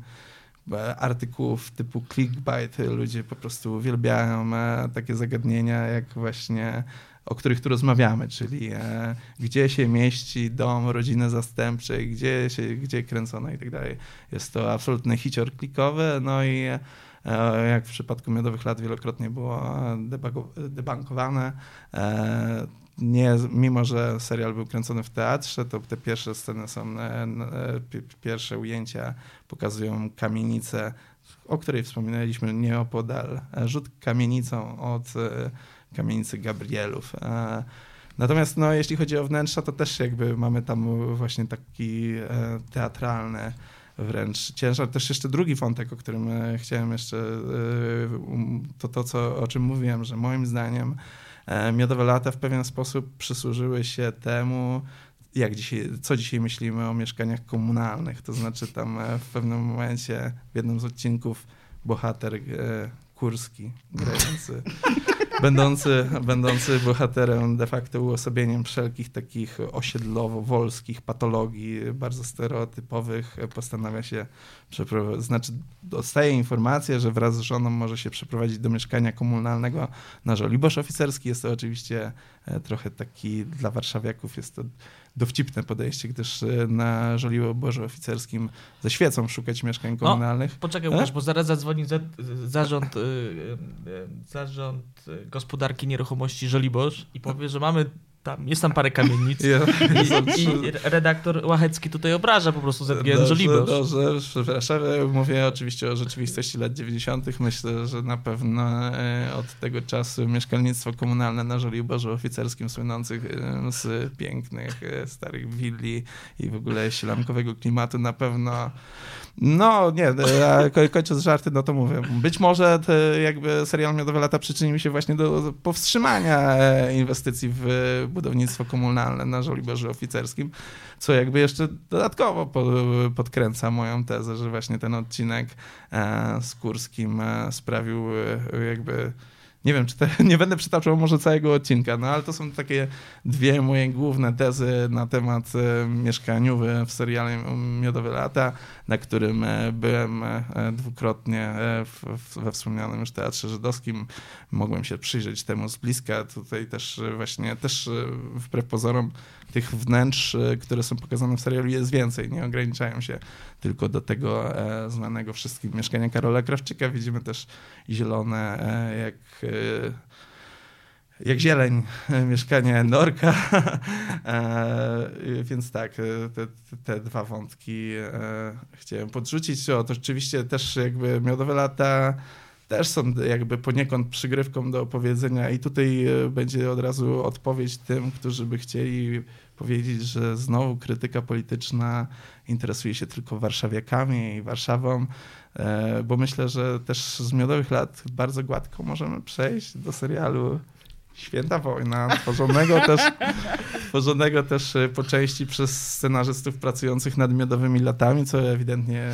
e, artykułów typu clickbait. Ludzie po prostu uwielbiają e, takie zagadnienia, jak właśnie o których tu rozmawiamy, czyli e, gdzie się mieści dom rodziny zastępczej, gdzie, się, gdzie kręcone i tak dalej. Jest to absolutny hicior klikowy, no i jak w przypadku Miodowych Lat wielokrotnie było debankowane, nie, mimo że serial był kręcony w teatrze, to te pierwsze sceny są, e, e, pi- pierwsze ujęcia pokazują kamienicę, o której wspominaliśmy nieopodal, e, rzut kamienicą od kamienicy Gabrielów. Natomiast no, jeśli chodzi o wnętrza, to też jakby mamy tam właśnie taki teatralny wręcz ciężar. Też jeszcze drugi wątek, o którym chciałem jeszcze, um, to to, co, o czym mówiłem, że moim zdaniem Miodowe Lata w pewien sposób przysłużyły się temu, jak dzisiaj, co dzisiaj myślimy o mieszkaniach komunalnych. To znaczy tam e, w pewnym momencie, w jednym z odcinków bohater e, Kurski, grający, będący, będący bohaterem de facto uosobieniem wszelkich takich osiedlowo-wolskich patologii, bardzo stereotypowych, postanawia się przeprowadzić, znaczy dostaje informację, że wraz z żoną może się przeprowadzić do mieszkania komunalnego na Żoliborz Oficerski. Jest to oczywiście e, trochę taki, dla warszawiaków jest to dowcipne podejście, gdyż e, na Żoliborzu Oficerskim ze świecą szukać mieszkań komunalnych. Poczekaj, E? Łukasz, bo zaraz zadzwoni za, zarząd, y, zarząd gospodarki nieruchomości Żoliborz i powie, że mamy tam, jest tam parę kamienic. Ja- I, I redaktor Łachecki tutaj obraża po prostu ZGN Żoliborz. Dobrze, przepraszam. Mówię oczywiście o rzeczywistości lat 90. Myślę, że na pewno e, od tego czasu mieszkalnictwo komunalne na Żoliborzu Oficerskim słynących z pięknych e, starych willi i w ogóle sielankowego klimatu na pewno no nie, e, kończąc żarty, no to mówię. Być może te jakby serial Miodowe Lata przyczynił się właśnie do powstrzymania inwestycji w budownictwo komunalne na Żoliborzu Oficerskim, co jakby jeszcze dodatkowo po, podkręca moją tezę, że właśnie ten odcinek e, z Kurskim e, sprawił e, jakby nie wiem, czy te, nie będę przytaczał może całego odcinka, no ale to są takie dwie moje główne tezy na temat e, mieszkaniowy w serialu Miodowe Lata, na którym e, byłem e, dwukrotnie we wspomnianym już Teatrze Żydowskim. Mogłem się przyjrzeć temu z bliska. Tutaj też właśnie, też wbrew pozorom tych wnętrz, e, które są pokazane w serialu jest więcej, nie ograniczają się tylko do tego e, znanego wszystkim mieszkania Karola Krawczyka. Widzimy też zielone, e, jak e, jak zieleń, mieszkanie Norka. e, więc tak, te, te, dwa wątki e, chciałem podrzucić. O, to rzeczywiście też jakby Miodowe Lata też są jakby poniekąd przygrywką do opowiedzenia i tutaj e, będzie od razu odpowiedź tym, którzy by chcieli powiedzieć, że znowu krytyka polityczna interesuje się tylko warszawiakami i Warszawą, e, bo myślę, że też z Miodowych Lat bardzo gładko możemy przejść do serialu Święta Wojna, tworzonego też, tworzonego też e, po części przez scenarzystów pracujących nad Miodowymi Latami, co ewidentnie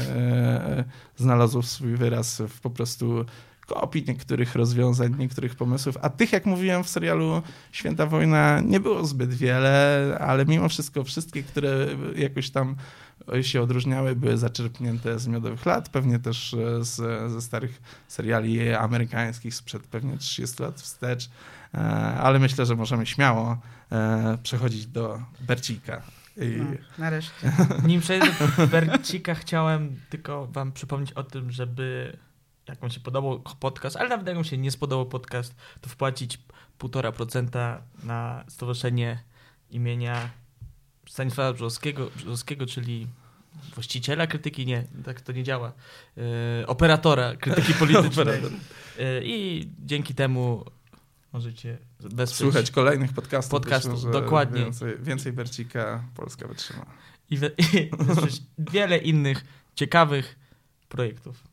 znalazło swój wyraz w po prostu kopii niektórych rozwiązań, niektórych pomysłów, a tych, jak mówiłem w serialu Święta Wojna, nie było zbyt wiele, ale mimo wszystko wszystkie, które jakoś tam się odróżniały, były zaczerpnięte z miodowych lat, pewnie też e, z, ze starych seriali amerykańskich sprzed pewnie 30 lat wstecz, e, ale myślę, że możemy śmiało e, przechodzić do Bercika. I... No, nareszcie. Nim przejdę do Bercika, chciałem tylko wam przypomnieć o tym, żeby jak wam się podobał podcast, ale nawet jak wam się nie spodobał podcast, to wpłacić 1,5% na stowarzyszenie imienia Stanisława Brzozowskiego, Brzozowskiego, czyli właściciela krytyki, nie, tak to nie działa, yy, operatora krytyki politycznej. Yy, I dzięki temu możecie wesprzeć... Słuchać kolejnych podcastów. Podcastów, dokładnie. Więcej, więcej Bercika Polska wytrzyma. I, we, i wiele innych ciekawych projektów.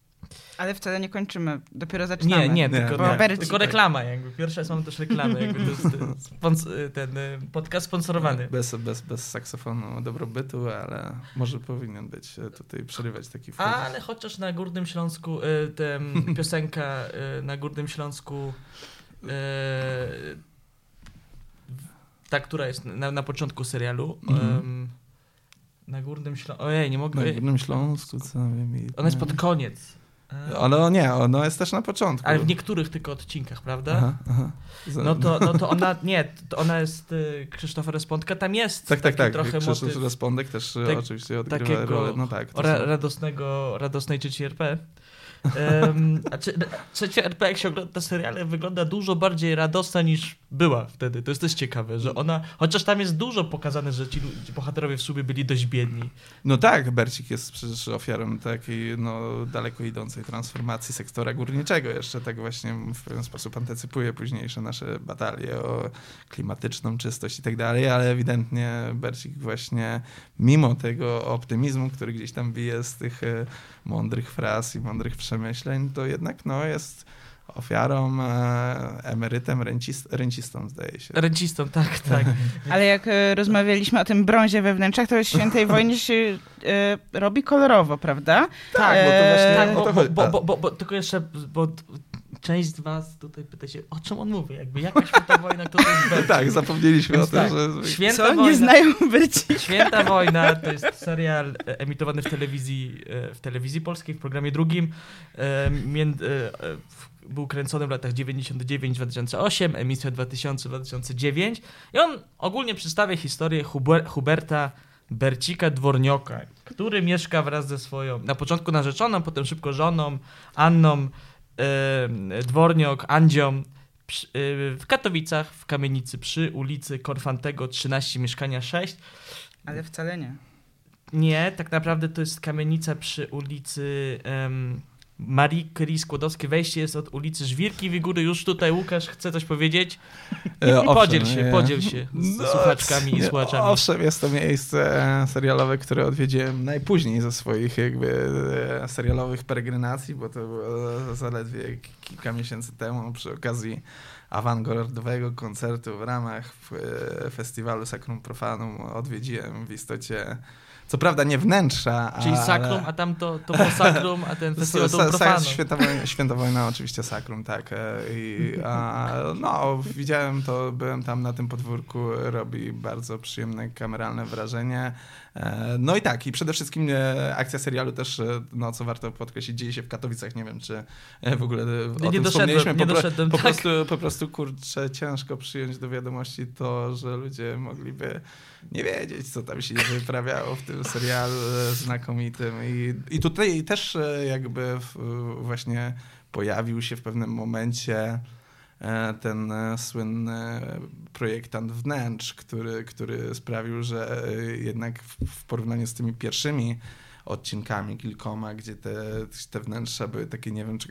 Ale wcale nie kończymy, dopiero zaczynamy. Nie, nie, tylko, nie. tylko reklama jakby. Pierwsza jest mamy też reklamy, jakby to jest spons ten y, podcast sponsorowany. Bez, bez, bez saksofonu dobrobytu, ale może powinien być tutaj przerywać taki film. Ale chociaż na Górnym Śląsku y, ten piosenka y, na Górnym Śląsku ta, która jest na, na początku serialu mhm. na Górnym Śląsku, ojej, nie mogę... Na Górnym Śląsku, co wiem. Ona jest pod koniec. Ale nie, ono jest też na początku. Ale w niektórych tylko odcinkach, prawda? Aha, aha. No, to, no to ona, nie, to ona jest, y, Krzysztof Respondka, tam jest Tak, tak, tak. Trochę Krzysztof motyw, Respondek też y, tak, oczywiście odgrywa rolę. No tak. Ra, radosnego, radosnej trzeciej RP. Um, trzecia RP, jak się ogląda seriale, wygląda dużo bardziej radosna niż była wtedy. To jest też ciekawe, że ona, chociaż tam jest dużo pokazane, że ci, bohaterowie w sumie byli dość biedni. No tak, Bercik jest przecież ofiarą takiej no, daleko idącej transformacji sektora górniczego. Jeszcze tak właśnie w pewien sposób antycypuje późniejsze nasze batalie o klimatyczną czystość i tak dalej, ale ewidentnie Bercik właśnie mimo tego optymizmu, który gdzieś tam bije z tych e, mądrych fraz i mądrych przemyśleń, to jednak no, jest ofiarą, e, emerytem, rencist, rencistą zdaje się. Rencistą, tak, tak. Ale jak e, rozmawialiśmy o tym brązie we wnętrzach, to w Świętej Wojnie się e, robi kolorowo, prawda? Tak, bo to właśnie... Tak, bo, bo, bo, bo, bo, bo tylko jeszcze, bo część z was tutaj pyta się, o czym on mówi, jakby jaka święta wojna, kto to jest Tak, zapomnieliśmy Więc o tym, tak, że... Święta Co? Wojna, nie znają Bercika. Święta wojna to jest serial emitowany w telewizji, w telewizji polskiej, w programie drugim, był kręcony w latach 99-2008, emisja 2000-2009 i on ogólnie przedstawia historię Huber Huberta Bercika Dwornioka, który mieszka wraz ze swoją, na początku narzeczoną, potem szybko żoną, Anną Dworniok, Andzią, przy, yy, w Katowicach, w kamienicy przy ulicy Korfantego 13, mieszkania 6. Ale wcale nie. Nie, tak naprawdę to jest kamienica przy ulicy... Yy, Marii Curie Skłodowskiej. Wejście jest od ulicy Żwirki Wigury. Już tutaj Łukasz chce coś powiedzieć. E, owszem, podziel się, podziel się z no, słuchaczkami i słuchaczami. Owszem, jest to miejsce serialowe, które odwiedziłem najpóźniej ze swoich jakby e, serialowych peregrinacji, bo to było zaledwie kilka miesięcy temu przy okazji awangardowego koncertu w ramach e, festiwalu Sacrum Profanum odwiedziłem w istocie co prawda nie wnętrza, Czyli ale... sakrum, a tam to, to było sakrum, a ten festiwal to profano. Święta wojna, święta wojna oczywiście sakrum, tak. E, I, a, no, widziałem to, byłem tam na tym podwórku, robi bardzo przyjemne kameralne wrażenie. E, no i tak, i przede wszystkim e, akcja serialu też, no co warto podkreślić, dzieje się w Katowicach. Nie wiem, czy w ogóle o nie tym doszedłem, wspomnieliśmy. Nie po, doszedłem, po, tak. prostu, po prostu kurczę, ciężko przyjąć do wiadomości to, że ludzie mogliby nie wiedzieć, co tam się wyprawiało w tym serialu e, znakomitym. I, i tutaj też e, jakby właśnie pojawił się w pewnym momencie e, ten słynny projektant wnętrz, który, który sprawił, że jednak w porównaniu z tymi pierwszymi odcinkami kilkoma, gdzie te, te wnętrza były takie, nie wiem, czy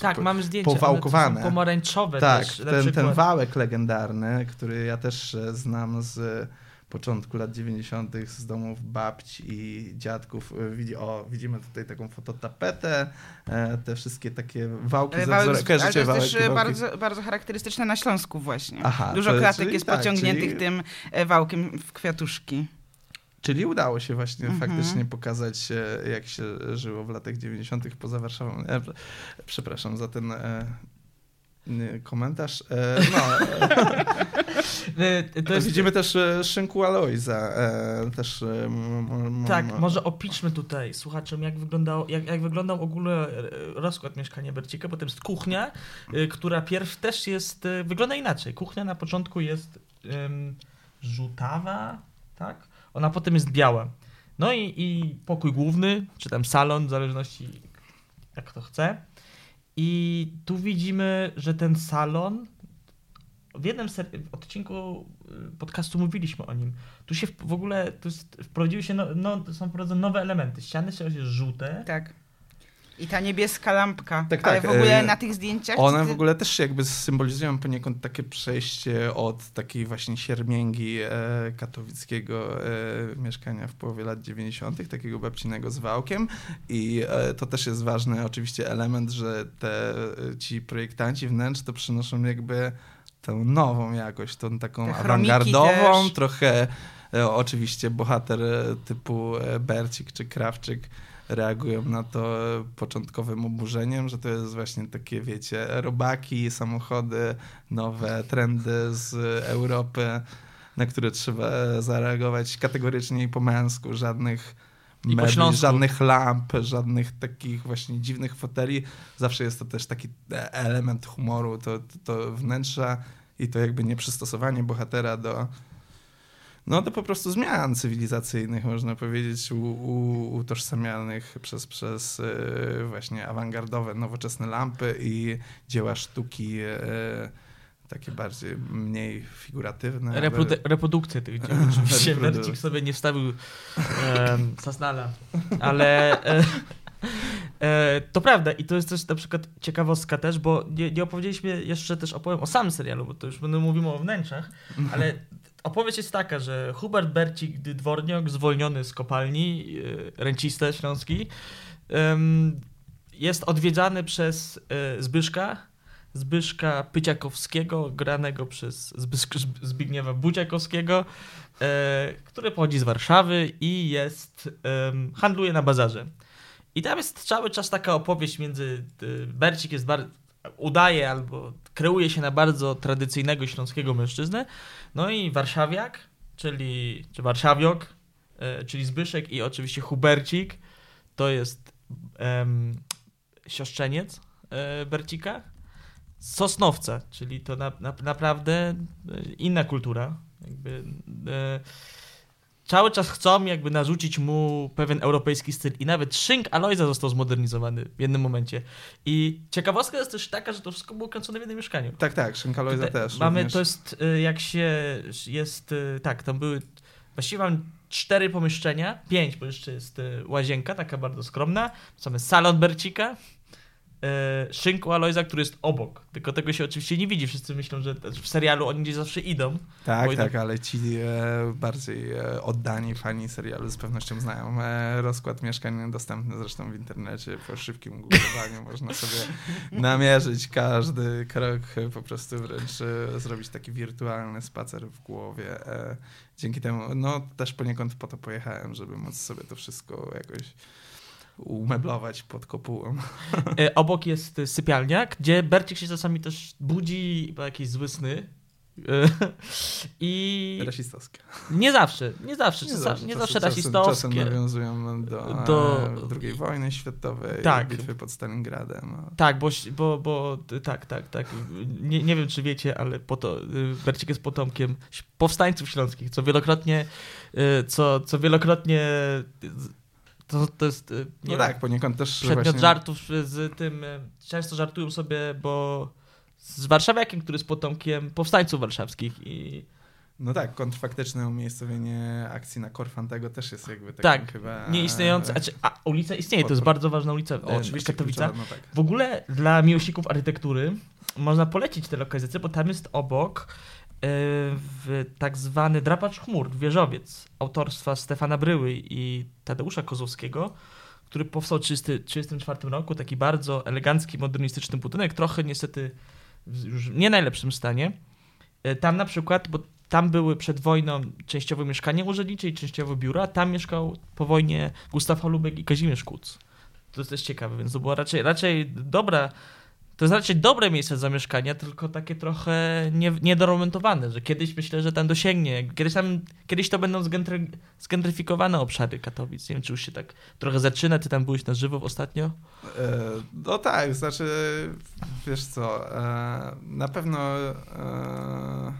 tak, mamy zdjęcia, powałkowane. pomarańczowe tak, też, ten, ten wałek legendarny, który ja też znam z początku lat 90. z domów babci i dziadków. E, o, widzimy tutaj taką fototapetę, e, te wszystkie takie wałki ale wałek, wzorem. Ale to jest też wałki? bardzo, bardzo charakterystyczne na Śląsku właśnie. Aha, Dużo klatek jest tak, pociągniętych czyli... tym wałkiem w kwiatuszki. Czyli udało się właśnie mhm. faktycznie pokazać, jak się żyło w latach 90. poza Warszawą. E, przepraszam za ten e, komentarz. E, no. E, to jest... Widzimy też e, Szynku Alojza. Też, tak, może opiszmy tutaj słuchaczom, jak wyglądał, jak, jak wyglądał ogólny rozkład mieszkania Bercika. Potem jest kuchnia, która pierw też jest, wygląda inaczej. Kuchnia na początku jest um, żółtawa, tak? Ona potem jest biała. No i, i pokój główny, czy tam salon, w zależności jak kto chce. I tu widzimy, że ten salon w jednym odcinku y, podcastu mówiliśmy o nim. Tu się w ogóle tu jest, wprowadziły się no, no, są wprowadzone nowe elementy. Ściany są żółte. Tak. I ta niebieska lampka. Tak, Ale tak. w ogóle e, na tych zdjęciach. One ty... w ogóle też jakby symbolizują poniekąd takie przejście od takiej właśnie siermięgi e, katowickiego e, mieszkania w połowie lat 90., takiego babcinego z wałkiem. I e, to też jest ważny oczywiście element, że te, e, ci projektanci wnętrz to przynoszą jakby tę nową jakość, tą taką awangardową, też. trochę e, oczywiście bohater typu Bercik czy Krawczyk reagują na to początkowym oburzeniem, że to jest właśnie takie, wiecie, robaki, samochody, nowe trendy z Europy, na które trzeba zareagować kategorycznie i po męsku, żadnych mebli, żadnych lamp, żadnych takich właśnie dziwnych foteli. Zawsze jest to też taki element humoru, to, to, to wnętrza i to jakby nieprzystosowanie bohatera do no to po prostu zmian cywilizacyjnych, można powiedzieć, u, u, utożsamianych przez, przez e, właśnie awangardowe, nowoczesne lampy i dzieła sztuki e, takie bardziej, mniej figuratywne. Reprodu ale... Reprodukcje tych dzieł oczywiście. Mercik sobie nie wstawił e, Sasnala, ale... E, e, to prawda i to jest też na przykład ciekawostka też, bo nie, nie opowiedzieliśmy jeszcze też opowiem o samym serialu, bo to już będę mówimy o wnętrzach, ale Opowieść jest taka, że Hubert Bercik Dworniok, zwolniony z kopalni, e, rencista śląski, jest odwiedzany przez e, Zbyszka, Zbyszka Pyciakowskiego, granego przez Zbigniewa Buciakowskiego, e, który pochodzi z Warszawy i jest, handluje na bazarze. I tam jest cały czas taka opowieść między, Bercik jest udaje albo kreuje się na bardzo tradycyjnego śląskiego mężczyznę, no i warszawiak, czyli, czy warszawiok, e, czyli Zbyszek i oczywiście Hubercik, to jest em, siostrzeniec e, Bercika, Sosnowca, czyli to na, na, naprawdę inna kultura. Jakby, e, cały czas chcą jakby narzucić mu pewien europejski styl i nawet szynk Alojza został zmodernizowany w jednym momencie. I ciekawostka jest też taka, że to wszystko było kręcone w jednym mieszkaniu. Tak, tak, szynk Alojza też. Mamy, również. to jest y, jak się jest, y, tak, tam były, właściwie mam cztery pomieszczenia, pięć, bo jeszcze jest y, łazienka, taka bardzo skromna, mamy salon Bercika, szynku Alojza, który jest obok. Tylko tego się oczywiście nie widzi. Wszyscy myślą, że w serialu oni gdzieś zawsze idą. Tak, tak, ale ci e, bardziej e, oddani fani serialu z pewnością znają e, rozkład mieszkań dostępny zresztą w internecie. Po szybkim googlowaniu można sobie namierzyć każdy krok, po prostu wręcz e, zrobić taki wirtualny spacer w głowie. E, dzięki temu, no też poniekąd po to pojechałem, żeby móc sobie to wszystko jakoś umeblować pod kopułą. E, obok jest sypialnia, gdzie Bercik się czasami też budzi, jakieś złe sny. I Rasistowskie. nie zawsze, nie zawsze, czasami, nie czasem- zawsze czasem- rasistowskie. Czasem nawiązują do, Do- II wojny światowej, Tak. bitwy pod Stalingradem. Tak, bo, bo, bo tak, tak, tak. Nie, nie wiem, czy wiecie, ale poto, y, Bercik jest potomkiem powstańców śląskich, co wielokrotnie, y, co, co wielokrotnie y, to, to jest y, nie No wiem, tak, poniekąd też przedmiot właśnie... żartów z tym, y, często żartują sobie, bo z warszawiakiem, który jest potomkiem powstańców warszawskich i No tak, kontrfaktyczne umiejscowienie akcji na Korfantego też jest jakby takim Tak, chyba... nieistniejąca, e, znaczy, a ulica istnieje, to jest bardzo ważna ulica O, oczywiście, w Katowicach. kluczowa, no tak. W ogóle dla miłośników architektury można polecić tę lokalizację, bo tam jest obok e, w tak zwany Drapacz Chmur, wieżowiec autorstwa Stefana Bryły i Tadeusza Kozłowskiego, który powstał w 1934 roku. Taki bardzo elegancki, modernistyczny budynek, trochę niestety w już nie najlepszym stanie. E, Tam na przykład, bo tam były przed wojną częściowo mieszkania urzędnicze i częściowo biura, tam mieszkał po wojnie Gustaw Holubek i Kazimierz Kuc. To jest też ciekawe, więc to było raczej, raczej dobra, to raczej dobre miejsce zamieszkania, tylko takie trochę nie, niedoromentowane, że kiedyś myślę, że tam dosięgnie, kiedyś tam, kiedyś to będą zgentry, zgentryfikowane obszary Katowic. Nie wiem, czy już się tak trochę zaczyna, ty tam byłeś na żywo ostatnio? E, No tak, znaczy, wiesz co, e, na pewno e,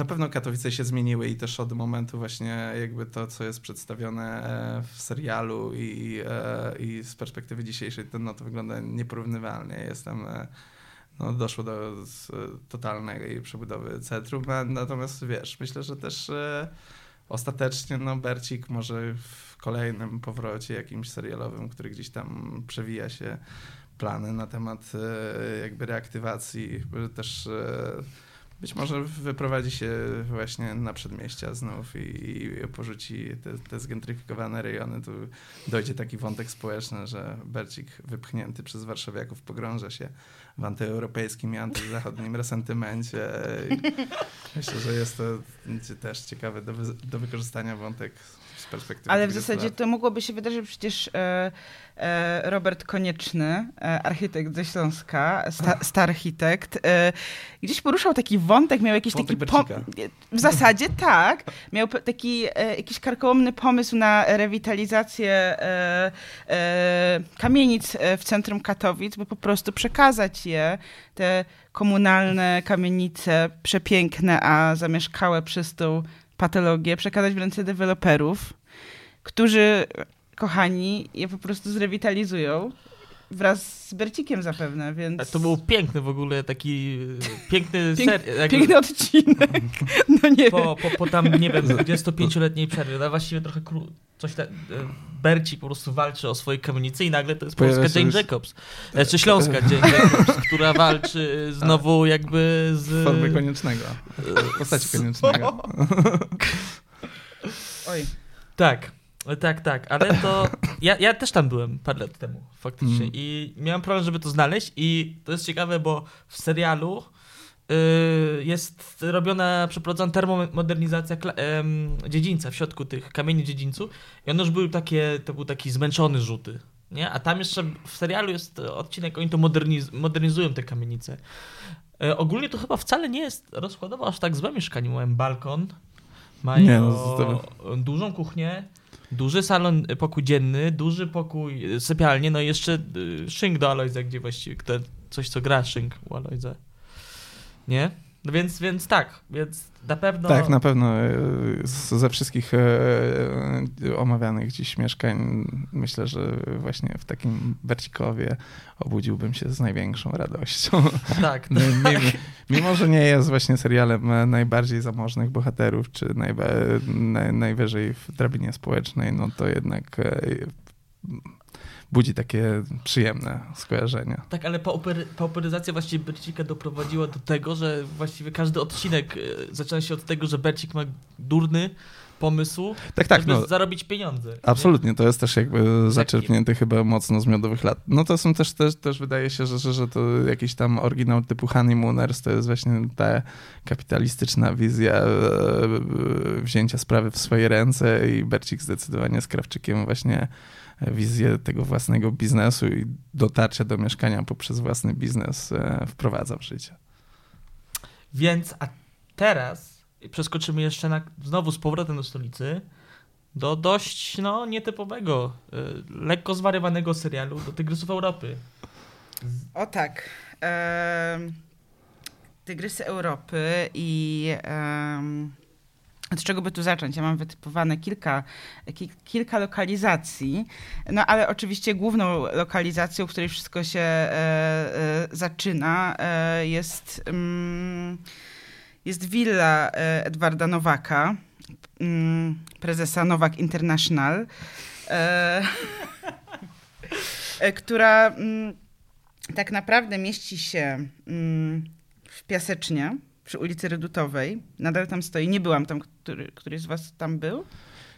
na pewno Katowice się zmieniły i też od momentu właśnie jakby to, co jest przedstawione e, w serialu i, e, i z perspektywy dzisiejszej, to, no, to wygląda nieporównywalnie. Jestem no, doszło do totalnej przebudowy centrum, natomiast wiesz, myślę, że też e, ostatecznie no, Bercik może w kolejnym powrocie jakimś serialowym, który gdzieś tam przewija się plany na temat e, jakby reaktywacji, też e, być może wyprowadzi się właśnie na przedmieścia znów i, i porzuci te, te zgentryfikowane rejony. Tu dojdzie taki wątek społeczny, że Bercik wypchnięty przez warszawiaków pogrąża się w antyeuropejskim i antyzachodnim resentymencie. Myślę, że jest to też ciekawy do, wy- do wykorzystania wątek perspektywy Ale w 20 zasadzie to mogłoby się wydarzyć przecież e, e, Robert Konieczny, e, architekt ze Śląska, sta, starchitekt, e, gdzieś poruszał taki wątek, miał jakiś Wątek taki... W zasadzie tak. Miał taki e, jakiś karkołomny pomysł na rewitalizację e, kamienic w centrum Katowic, by po prostu przekazać je, te komunalne kamienice, przepiękne, a zamieszkałe przez tą patologię, przekazać w ręce deweloperów, którzy, kochani, je po prostu zrewitalizują wraz z Bercikiem zapewne, więc... A To był piękny w ogóle, taki e, piękny Pięk- ser. jakby- Piękny odcinek. No nie po, po, po tam, nie wiem, 25-letniej przerwie, no właściwie trochę kró... coś tak, Berci po prostu walczy o swoje kamienice i nagle to jest Pojawia Polska Jane już- Jacobs, e, czy Śląska Jane Jacobs, która walczy znowu jakby z... W formie koniecznego. W postaci koniecznego. Oj. Tak, tak, tak, ale to ja, ja też tam byłem parę lat temu faktycznie Mm. i miałem problem, żeby to znaleźć i to jest ciekawe, bo w serialu y, jest robiona, przeprowadzona termomodernizacja em, dziedzińca w środku tych kamieni dziedzińcu i one już były takie, to był taki zmęczony rzuty. Nie? A tam jeszcze w serialu jest odcinek, oni to moderniz- modernizują te kamienice. E, ogólnie to chyba wcale nie jest rozkładowo aż tak złe mieszkanie. Mają balkon, mają Nie, no, dużą kuchnię, duży salon, e, pokój dzienny, duży pokój, e, sypialnię, no i jeszcze y, szynk do Alojza, gdzie właściwie kto, coś, co gra szynk u Alojza. Nie? No więc, więc tak, więc na pewno... Tak, na pewno e, ze wszystkich e, e, omawianych dziś mieszkań myślę, że właśnie w takim Bercikowie obudziłbym się z największą radością. tak, No, mimo, mimo, że nie jest właśnie serialem najbardziej zamożnych bohaterów, czy najwyżej w drabinie społecznej, no to jednak budzi takie przyjemne skojarzenia. Tak, ale paupery, pauperyzacja właściwie Bercika doprowadziła do tego, że właściwie każdy odcinek e, zaczyna się od tego, że Bercik ma durny pomysł, Tak, tak, żeby no. zarobić pieniądze. nie? Absolutnie, to jest też jakby zaczerpnięte chyba mocno z miodowych lat. No to są też, też, też wydaje się, że, że, że to jakiś tam oryginał typu Honeymooners, to jest właśnie ta kapitalistyczna wizja e, e, wzięcia sprawy w swoje ręce i Bercik zdecydowanie z Krawczykiem właśnie wizję tego własnego biznesu i dotarcia do mieszkania poprzez własny biznes e, wprowadza w życie. Więc, a teraz przeskoczymy jeszcze na, znowu z powrotem do stolicy do dość no, nietypowego, y, lekko zwariowanego serialu do Tygrysów Europy. O tak. Em, Tygrysy Europy i em, od czego by tu zacząć? Ja mam wytypowane kilka, ki, kilka lokalizacji, no ale oczywiście główną lokalizacją, w której wszystko się e, e, zaczyna e, jest, mm, jest willa e, Edwarda Nowaka, mm, prezesa Nowak International, e, e, która mm, tak naprawdę mieści się mm, w Piasecznie, przy ulicy Redutowej. Nadal tam stoi. Nie byłam tam, który, któryś z was tam był?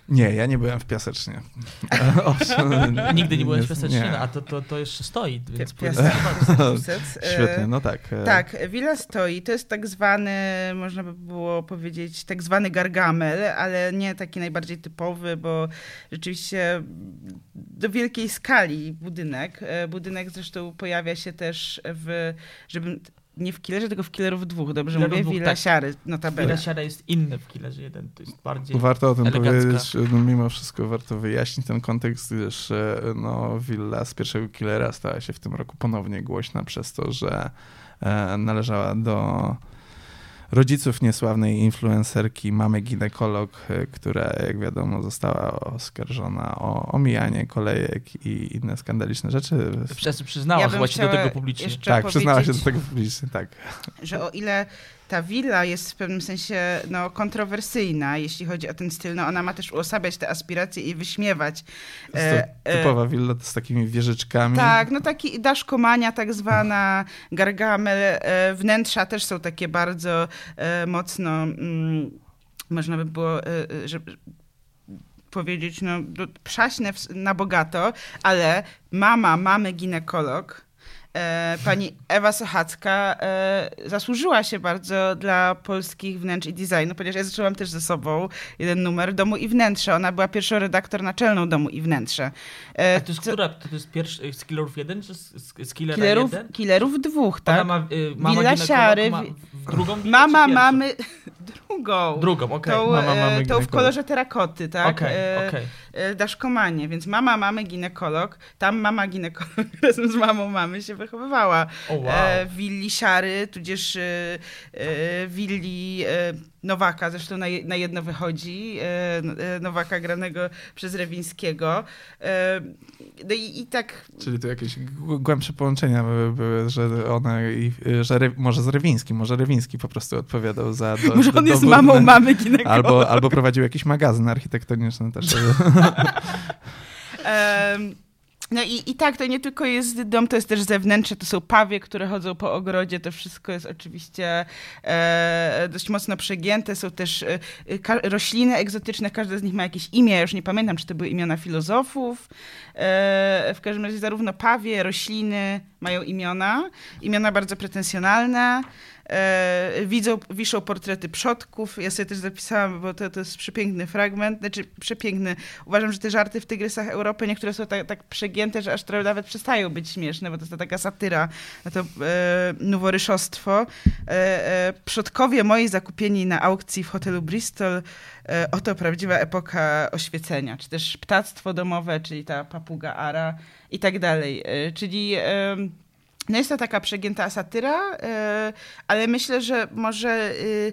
Nie, ja nie byłem w Piasecznie. Owszem, Nigdy nie byłeś w Piasecznie, nie. no, a to, to, to jeszcze stoi, więc. E, Świetnie, no tak. e, Tak, willa stoi. To jest tak zwany, można by było powiedzieć, tak zwany gargamel, ale nie taki najbardziej typowy, bo rzeczywiście do wielkiej skali budynek. E, Budynek zresztą pojawia się też w, żebym nie w killerze, tylko w killerów dwóch, dobrze Killerów mówię? dwóch, Villa tak. Siary, notabene. Killer Siara jest inny w Killerze 1, to jest bardziej... Warto o tym elegancka. powiedzieć, no mimo wszystko warto wyjaśnić ten kontekst, gdyż e, no, willa z pierwszego Killera stała się w tym roku ponownie głośna przez to, że e, należała do rodziców niesławnej influencerki, mamy ginekolog, e, która jak wiadomo została oskarżona o omijanie kolejek i inne skandaliczne rzeczy. Przez, przyznała Ja się do tego publicznie. Tak, przyznała się do tego publicznie, tak. że o ile ta willa jest w pewnym sensie no, kontrowersyjna, jeśli chodzi o ten styl, no ona ma też uosabiać te aspiracje i wyśmiewać. E, e, typowa willa z takimi wieżyczkami. Tak, no taki daszkomania tak zwana, gargamel, e, wnętrza też są takie bardzo mocno, mm, można by było, e, e, że, powiedzieć, no do- przaśne na bogato, ale mama, mamy ginekolog, pani Ewa Sochacka e, zasłużyła się bardzo dla polskich wnętrz i designu, ponieważ ja zaczęłam też ze sobą jeden numer Domu i Wnętrze. Ona była pierwszą redaktor naczelną Domu i Wnętrze. E, A to jest co- która? To jest pierwszy z Killerów 1 czy z, Killera Killerów, 1? killerów dwóch, Ona tak? ma, y, mama Siary, ma drugą Mama mamy drugą. Drugą, okej. Tą, Mama, e, mamy tą w kolorze terakoty, tak? Okej, E, okej. e, Daszkomanie, więc mama mamy ginekolog, tam mama ginekolog razem z mamą mamy się wychowywała. O wow. E, w willi Siary, tudzież e, e, willi e, Nowaka, zresztą na, na jedno wychodzi, e, e, Nowaka granego przez Rewińskiego. E, no i, i tak Czyli tu jakieś głębsze połączenia były, były że ona i, że Re, może z Rewińskim, może Rewiński po prostu odpowiadał za do, może do, on jest dobór mamą mamy ginekologa. Albo, albo prowadził jakiś magazyn architektoniczny też. Em, No i, i tak, to nie tylko jest dom, to jest też zewnętrzne, to są pawie, które chodzą po ogrodzie, to wszystko jest oczywiście e, dość mocno przegięte, są też e, ka- rośliny egzotyczne, każde z nich ma jakieś imię, ja już nie pamiętam, czy to były imiona filozofów, e, w każdym razie zarówno pawie, rośliny mają imiona, imiona bardzo pretensjonalne, E, widzą, wiszą portrety przodków. Ja sobie też zapisałam, bo to, to jest przepiękny fragment, znaczy przepiękny. Uważam, że te żarty w Tygrysach Europy niektóre są tak, tak przegięte, że aż trochę nawet przestają być śmieszne, bo to jest taka satyra na to e, noworyszostwo. E, e, przodkowie moi zakupieni na aukcji w hotelu Bristol, e, oto prawdziwa epoka oświecenia, czy też ptactwo domowe, czyli ta papuga ara i tak dalej. E, czyli no jest to taka przegięta satyra, e, ale myślę, że może y,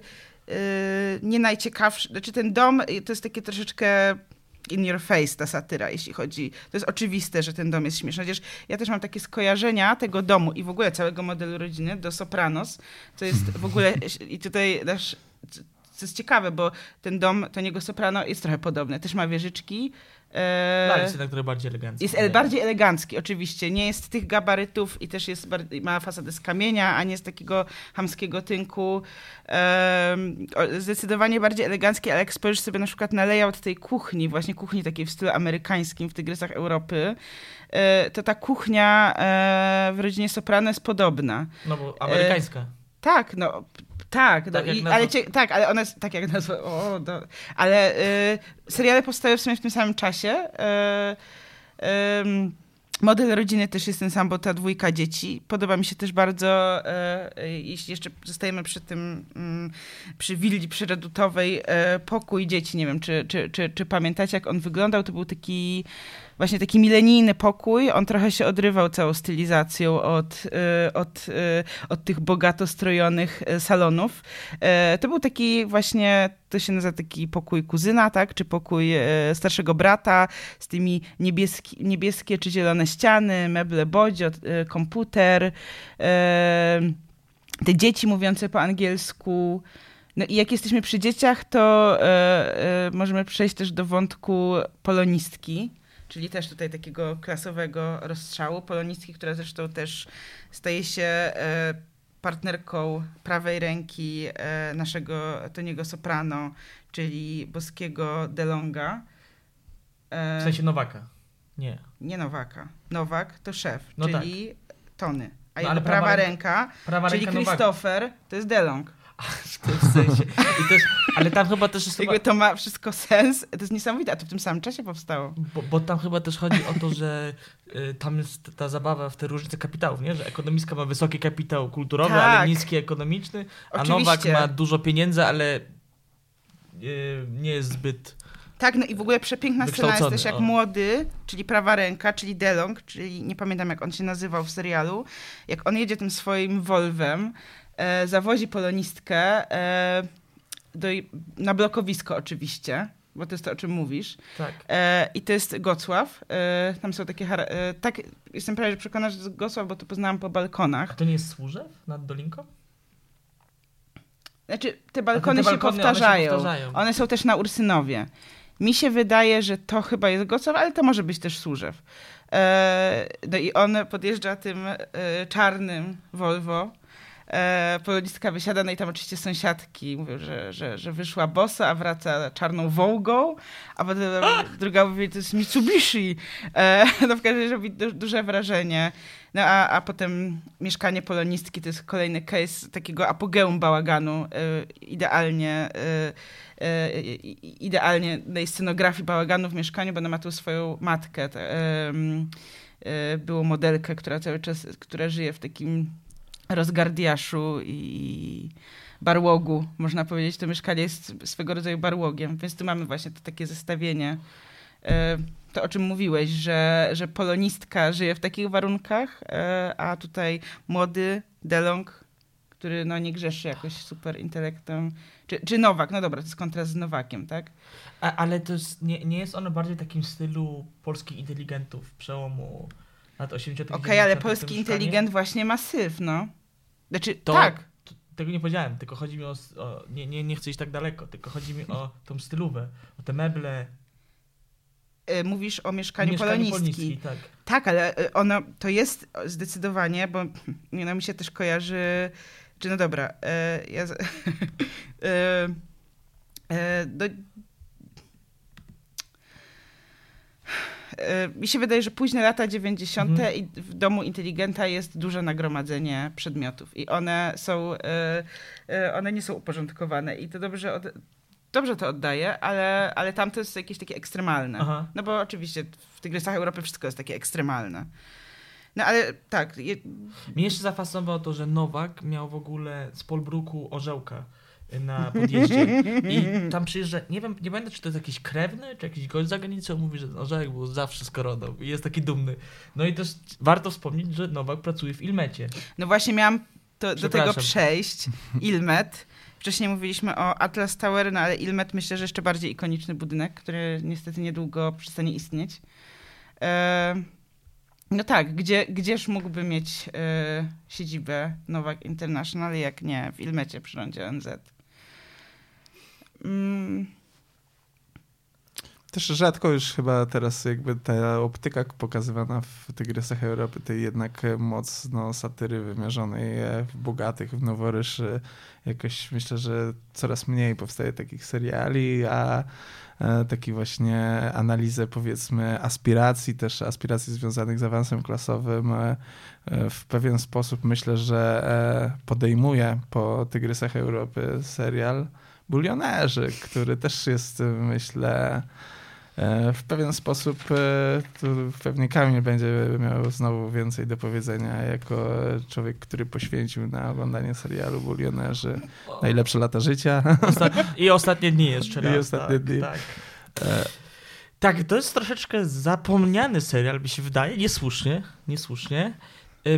y, nie najciekawszy, znaczy ten dom to jest takie troszeczkę in your face ta satyra, jeśli chodzi. To jest oczywiste, że ten dom jest śmieszny. Chociaż ja też mam takie skojarzenia tego domu i w ogóle całego modelu rodziny do Sopranos, co jest w ogóle i tutaj nasz co jest ciekawe, bo ten dom Toniego Soprano jest trochę podobny. Też ma wieżyczki. E, ale jest jednak trochę bardziej elegancki. jest ele- bardziej elegancki, oczywiście. Nie jest tych gabarytów i też jest ma fasadę z kamienia, a nie z takiego hamskiego tynku. Zdecydowanie bardziej elegancki, ale jak spojrzysz sobie na przykład na layout tej kuchni, właśnie kuchni takiej w stylu amerykańskim w Tygrysach Europy, e, to ta kuchnia e, w rodzinie Soprano jest podobna. No bo amerykańska. Tak, no. Tak, no, Tak i, ale cie, tak, ale one, tak jak nazwa, o, do, ale y, seriale powstają w sumie w tym samym czasie. Y, ym, Model rodziny też jest ten sam, bo ta dwójka dzieci. Podoba mi się też bardzo, e, e, jeśli jeszcze zostajemy przy tym, mm, przy willi przyrodutowej, e, pokój dzieci. Nie wiem, czy, czy, czy, czy pamiętacie, jak on wyglądał? To był taki właśnie taki milenijny pokój. On trochę się odrywał całą stylizacją od, y, od, y, od tych bogato strojonych y, salonów. To był taki właśnie, to się nazywa taki pokój kuzyna, tak? Czy pokój starszego brata z tymi niebieski, niebieskie czy zielone ściany, meble bodzio, komputer, te dzieci mówiące po angielsku. No i jak jesteśmy przy dzieciach, to możemy przejść też do wątku polonistki czyli też tutaj takiego klasowego rozstrzału. Polonistki, która zresztą też staje się e, partnerką prawej ręki e, naszego Toniego Soprano, czyli boskiego DeLonga. E, w sensie Nowaka. Nie. Nie Nowaka. Nowak to szef, no czyli tak. Tony. A no, jego prawa, prawa ręka, prawa czyli Christopher, to jest DeLong. w tym sensie. I też, ale tam chyba też jest... Jakby to ma wszystko sens. To jest niesamowite, a to w tym samym czasie powstało. Bo, bo tam chyba też chodzi o to, że y, tam jest ta zabawa w te różnice kapitałów, nie? Że ekonomistka ma wysoki kapitał kulturowy, tak. ale niski ekonomiczny, a Oczywiście. Nowak ma dużo pieniędzy, ale y, nie jest zbyt... Tak, no i w ogóle przepiękna scena jest też jak o. młody, czyli prawa ręka, czyli Delong, czyli nie pamiętam jak on się nazywał w serialu, jak on jedzie tym swoim Volvem, e, zawozi polonistkę e, do, na blokowisko oczywiście, bo to jest to, o czym mówisz. Tak. E, I to jest Gocław. E, tam są takie... E, tak, jestem prawie przekonana, że to jest Gocław, bo to poznałam po balkonach. A to nie jest Służew nad Dolinką? Znaczy, te balkony, te balkony się, powtarzają. one się powtarzają. One są też na Ursynowie. Mi się wydaje, że to chyba jest Gocław, ale to może być też Służew. E, no i on podjeżdża tym e, czarnym Volvo e, polonistka wysiada, no i tam oczywiście sąsiadki mówią, że, że, że wyszła bosa, a wraca czarną Wołgą, a potem druga mówi, to jest Mitsubishi. E, no w każdym razie robi du duże wrażenie. No a, a potem mieszkanie polonistki to jest kolejny case takiego apogeum bałaganu, e, idealnie e, e idealnie tej scenografii bałaganu w mieszkaniu, bo ona ma tu swoją matkę, e, było modelkę, która cały czas, która żyje w takim rozgardiaszu i barłogu, można powiedzieć. To mieszkanie jest swego rodzaju barłogiem, więc tu mamy właśnie to takie zestawienie. E, to, o czym mówiłeś, że, że polonistka żyje w takich warunkach, e, a tutaj młody Delong, który no, nie grzeszy jakoś super intelektem. Czy, czy Nowak, no dobra, to jest kontrast z Nowakiem, tak? A, ale to jest, nie, nie jest ono bardziej takim stylu polskich inteligentów przełomu lat 80. Okej, okay, ale polski inteligent właśnie ma syf, no. Znaczy, to, tak. To, tego nie powiedziałem, tylko chodzi mi o, o, nie, nie, nie chcę iść tak daleko, tylko chodzi mi o tą stylówę, o te meble. E, mówisz o mieszkaniu, mieszkaniu polonistki. tak. tak, ale e, ono to jest zdecydowanie, bo no, mi się też kojarzy, czy no dobra, e, ja, e, e, mi się wydaje, że późne lata 90. Mhm. i w domu inteligenta jest duże nagromadzenie przedmiotów i one są, e, e, one nie są uporządkowane i to dobrze, od, dobrze to oddaje, ale, ale tam to jest jakieś takie ekstremalne. Aha. No bo oczywiście w Tygrysach Europy wszystko jest takie ekstremalne. No ale tak. Je... Mnie jeszcze zafascynowało to, że Nowak miał w ogóle z Polbruku orzełka na podjeździe i tam przyjeżdża, nie wiem, nie będę czy to jest jakiś krewny, czy jakiś gość z zagranicy, on mówi, że Orzech był zawsze z koroną i jest taki dumny. No i też warto wspomnieć, że Nowak pracuje w Ilmecie. No właśnie miałam to, do tego przejść. Ilmet. Wcześniej mówiliśmy o Atlas Tower, no ale Ilmet myślę, że jeszcze bardziej ikoniczny budynek, który niestety niedługo przestanie istnieć. E, no tak, gdzie, gdzież mógłby mieć e, siedzibę Nowak International, jak nie w Ilmecie przy rondzie ONZ. Mm. Też rzadko już chyba teraz jakby ta optyka pokazywana w Tygrysach Europy, tej jednak mocno satyry wymierzonej w bogatych, w noworyszy, jakoś myślę, że coraz mniej powstaje takich seriali, a e, taki właśnie analizę powiedzmy aspiracji, też aspiracji związanych z awansem klasowym e, e, w pewien sposób myślę, że podejmuje po Tygrysach Europy serial Bulionerzy, który też jest, myślę, E, w pewien sposób e, tu pewnie Kamil będzie miał znowu więcej do powiedzenia jako człowiek, który poświęcił na oglądanie serialu Bulionerzy najlepsze lata życia. I ostatnie dni jeszcze I raz. ostatnie tak, dni. Tak. E, tak, to jest troszeczkę zapomniany serial, mi się wydaje. Niesłusznie, niesłusznie.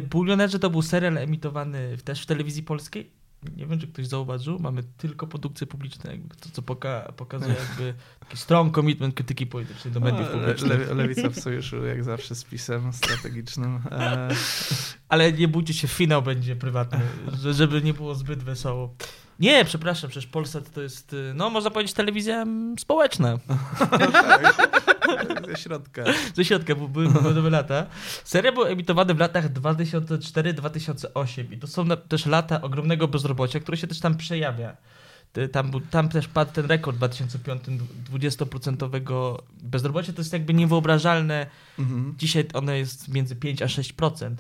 Bulionerzy to był serial emitowany też w telewizji polskiej. Nie wiem, czy ktoś zauważył, mamy tylko produkcje publiczne, jakby to co poka pokazuje jakby taki strong commitment krytyki politycznej do mediów le, publicznych. le, lewica w sojuszu, jak zawsze z pisem strategicznym. E, Ale nie bójcie się, finał będzie prywatny, że- żeby nie było zbyt wesoło. Nie, przepraszam, przecież Polsat to jest, y, no można powiedzieć, telewizja mm, społeczna. tak, ze środka. Ze środka, bo były nowe lata. Seria była emitowana w latach 2004-2008 i to są też lata ogromnego bezrobocia, które się też tam przejawia. Tam, był- tam też padł ten rekord w 2005 20% bezrobocia. To jest jakby niewyobrażalne. Mhm. Dzisiaj ono jest między 5 a 6%.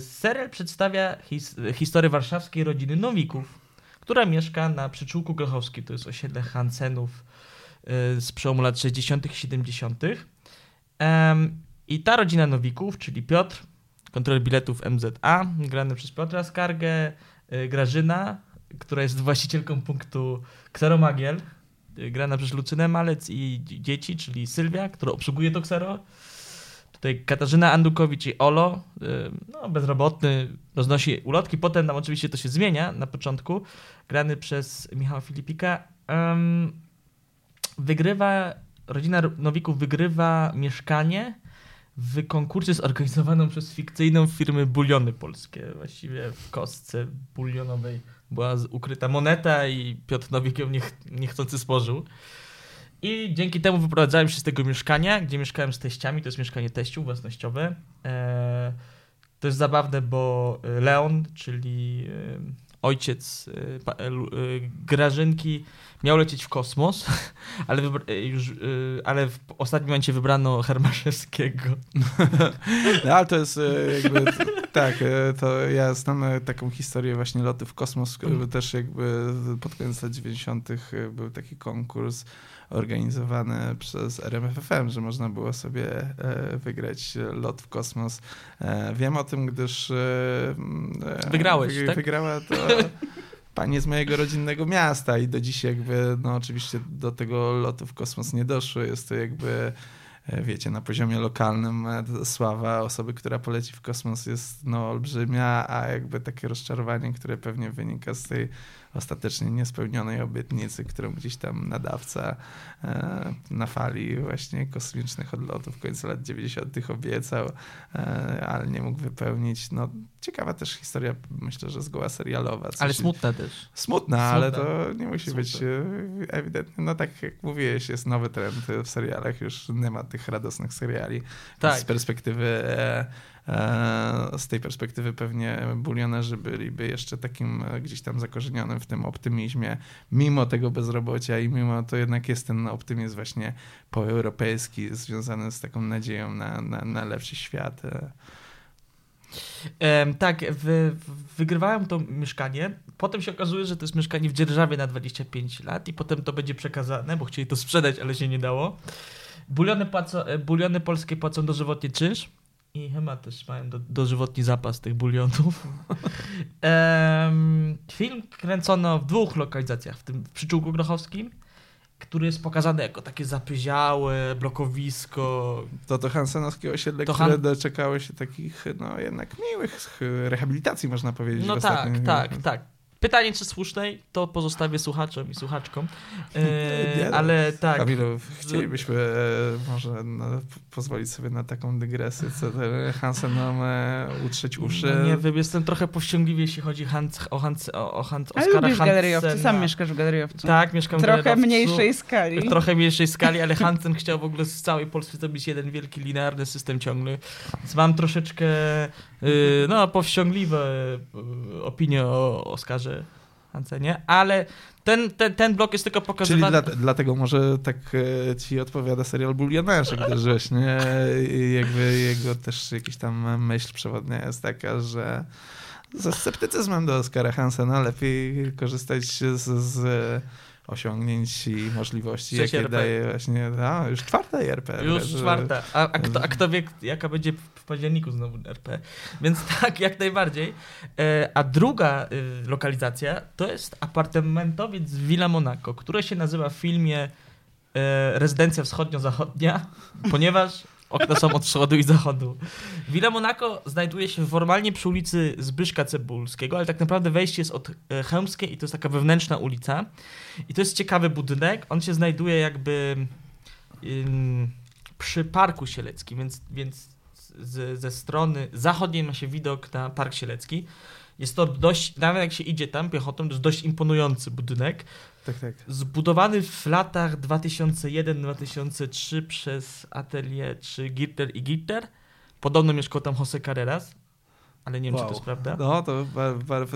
Serial przedstawia his, historię warszawskiej rodziny Nowików, która mieszka na przyczółku Grochowskim. To jest osiedle Hansenów y, z przełomu lat 60. i 70. Em, I ta rodzina Nowików, czyli Piotr, kontroler biletów MZA, grany przez Piotra Skargę, y, Grażyna, która jest właścicielką punktu Kseromagiel, y, grana przez Lucynę Malec i dzie- dzieci, czyli Sylwia, która obsługuje to Ksero. Tutaj Katarzyna Andukowicz i Olo, y, no, bezrobotny, roznosi ulotki. Potem tam oczywiście to się zmienia na początku. Grany przez Michała Filipika. Wygrywa, rodzina Nowików wygrywa mieszkanie w konkursie zorganizowanym przez fikcyjną firmę Buliony Polskie. Właściwie w kostce bulionowej była ukryta moneta i Piotr Nowik ją niech, niechcący spożył. I dzięki temu wyprowadzałem się z tego mieszkania, gdzie mieszkałem z teściami. To jest mieszkanie teściu własnościowe. E, to jest zabawne, bo e, Leon, czyli e, ojciec Grażynki, miał lecieć w kosmos, ale, e, już, e, ale w ostatnim momencie wybrano Hermaszewskiego. No, ale to jest e, jakby, tak, to ja znam taką historię właśnie lotu w kosmos, Mm. też jakby pod koniec lat 90. e, był taki konkurs organizowany przez RMFFM, że można było sobie wygrać lot w kosmos. Wiem o tym, gdyż Wygrałeś, tak? wygrała to pani z mojego rodzinnego miasta i do dziś jakby, no oczywiście do tego lotu w kosmos nie doszło. Jest to jakby e, wiecie, na poziomie lokalnym e, sława osoby, która poleci w kosmos jest no, olbrzymia, a jakby takie rozczarowanie, które pewnie wynika z tej ostatecznie niespełnionej obietnicy, którą gdzieś tam nadawca e, na fali właśnie kosmicznych odlotów w końcu lat 90. obiecał, e, ale nie mógł wypełnić. No, ciekawa też historia, myślę, że zgoła serialowa. Ale smutna też. Smutna, ale to nie musi być e, ewidentnie. No tak jak mówiłeś, jest nowy trend w serialach, już nie ma tych radosnych seriali. Tak. Z perspektywy, z tej perspektywy pewnie bulionerzy byliby jeszcze takim e, gdzieś tam zakorzenionym w tym optymizmie, mimo tego bezrobocia i mimo to jednak jest ten optymizm właśnie poeuropejski, związany z taką nadzieją na, na, na lepszy świat. e. Tak, wy, wygrywałem to mieszkanie. Potem się okazuje, że to jest mieszkanie w dzierżawie na 25 lat i potem to będzie przekazane, bo chcieli to sprzedać, ale się nie dało. Buliony, płacą, e, buliony polskie płacą dożywotnie czynsz i chyba też mają do, dożywotni zapas tych bulionów. Film kręcono w dwóch lokalizacjach, w tym w Przyczółku Grochowskim, który jest pokazany jako takie zapyziałe blokowisko, To to Hansenowskie osiedle, To które Han- doczekało się takich, no jednak miłych rehabilitacji, można powiedzieć. No tak, tak, tak. Pytanie, czy słusznej, to pozostawię słuchaczom i słuchaczkom. E, no, ale tak. Kamilu, chcielibyśmy e, może no, pozwolić sobie na taką dygresję, co ten Hansenom e, utrzeć uszy. No nie wiem, jestem trochę powściągliwy, jeśli chodzi Hans, o, Hans, o, o Hans, Ale Oskara lubisz galeryjowcy, Hansena. sam mieszkasz w galeryjowcu. Tak, mieszkam w Trochę mniejszej skali. W trochę mniejszej skali, ale Hansen chciał w ogóle z całej Polski zrobić jeden wielki linearny system ciągły. Więc mam troszeczkę no, powściągliwe y, opinie o Oskarze Hansenie, ale ten, ten, ten blok jest tylko Czyli pokazywany... dla, dlatego może tak e, ci odpowiada serial Bulionerzy, gdyż właśnie jakby jego też jakiś tam myśl przewodnia jest taka, że ze sceptycyzmem do Oskara Hansena lepiej korzystać z, z osiągnięć i możliwości, Trzecie jakie RP. daje właśnie, a, już czwarta RP. Już że- czwarta. A, a, kto, a kto wie, jaka będzie w październiku znowu RP. Więc tak, jak najbardziej. E, a druga y, lokalizacja to jest apartamentowiec Villa Monaco, które się nazywa w filmie e, Rezydencja Wschodnio-Zachodnia, ponieważ okna są od wschodu i zachodu. Villa Monaco znajduje się formalnie przy ulicy Zbyszka Cebulskiego, ale tak naprawdę wejście jest od e, Chełmskiej i to jest taka wewnętrzna ulica. I to jest ciekawy budynek. On się znajduje jakby ym, przy Parku Sieleckim, więc, więc z, ze strony zachodniej ma się widok na Park Sielecki. Jest to dość, nawet jak się idzie tam piechotą, to jest dość imponujący budynek. Tak, tak. Zbudowany w latach 2001-2003 przez Atelier 3 Girter i Girter. Podobno mieszkał tam Jose Carreras, ale nie wiem, czy to Wow. jest prawda. No, to,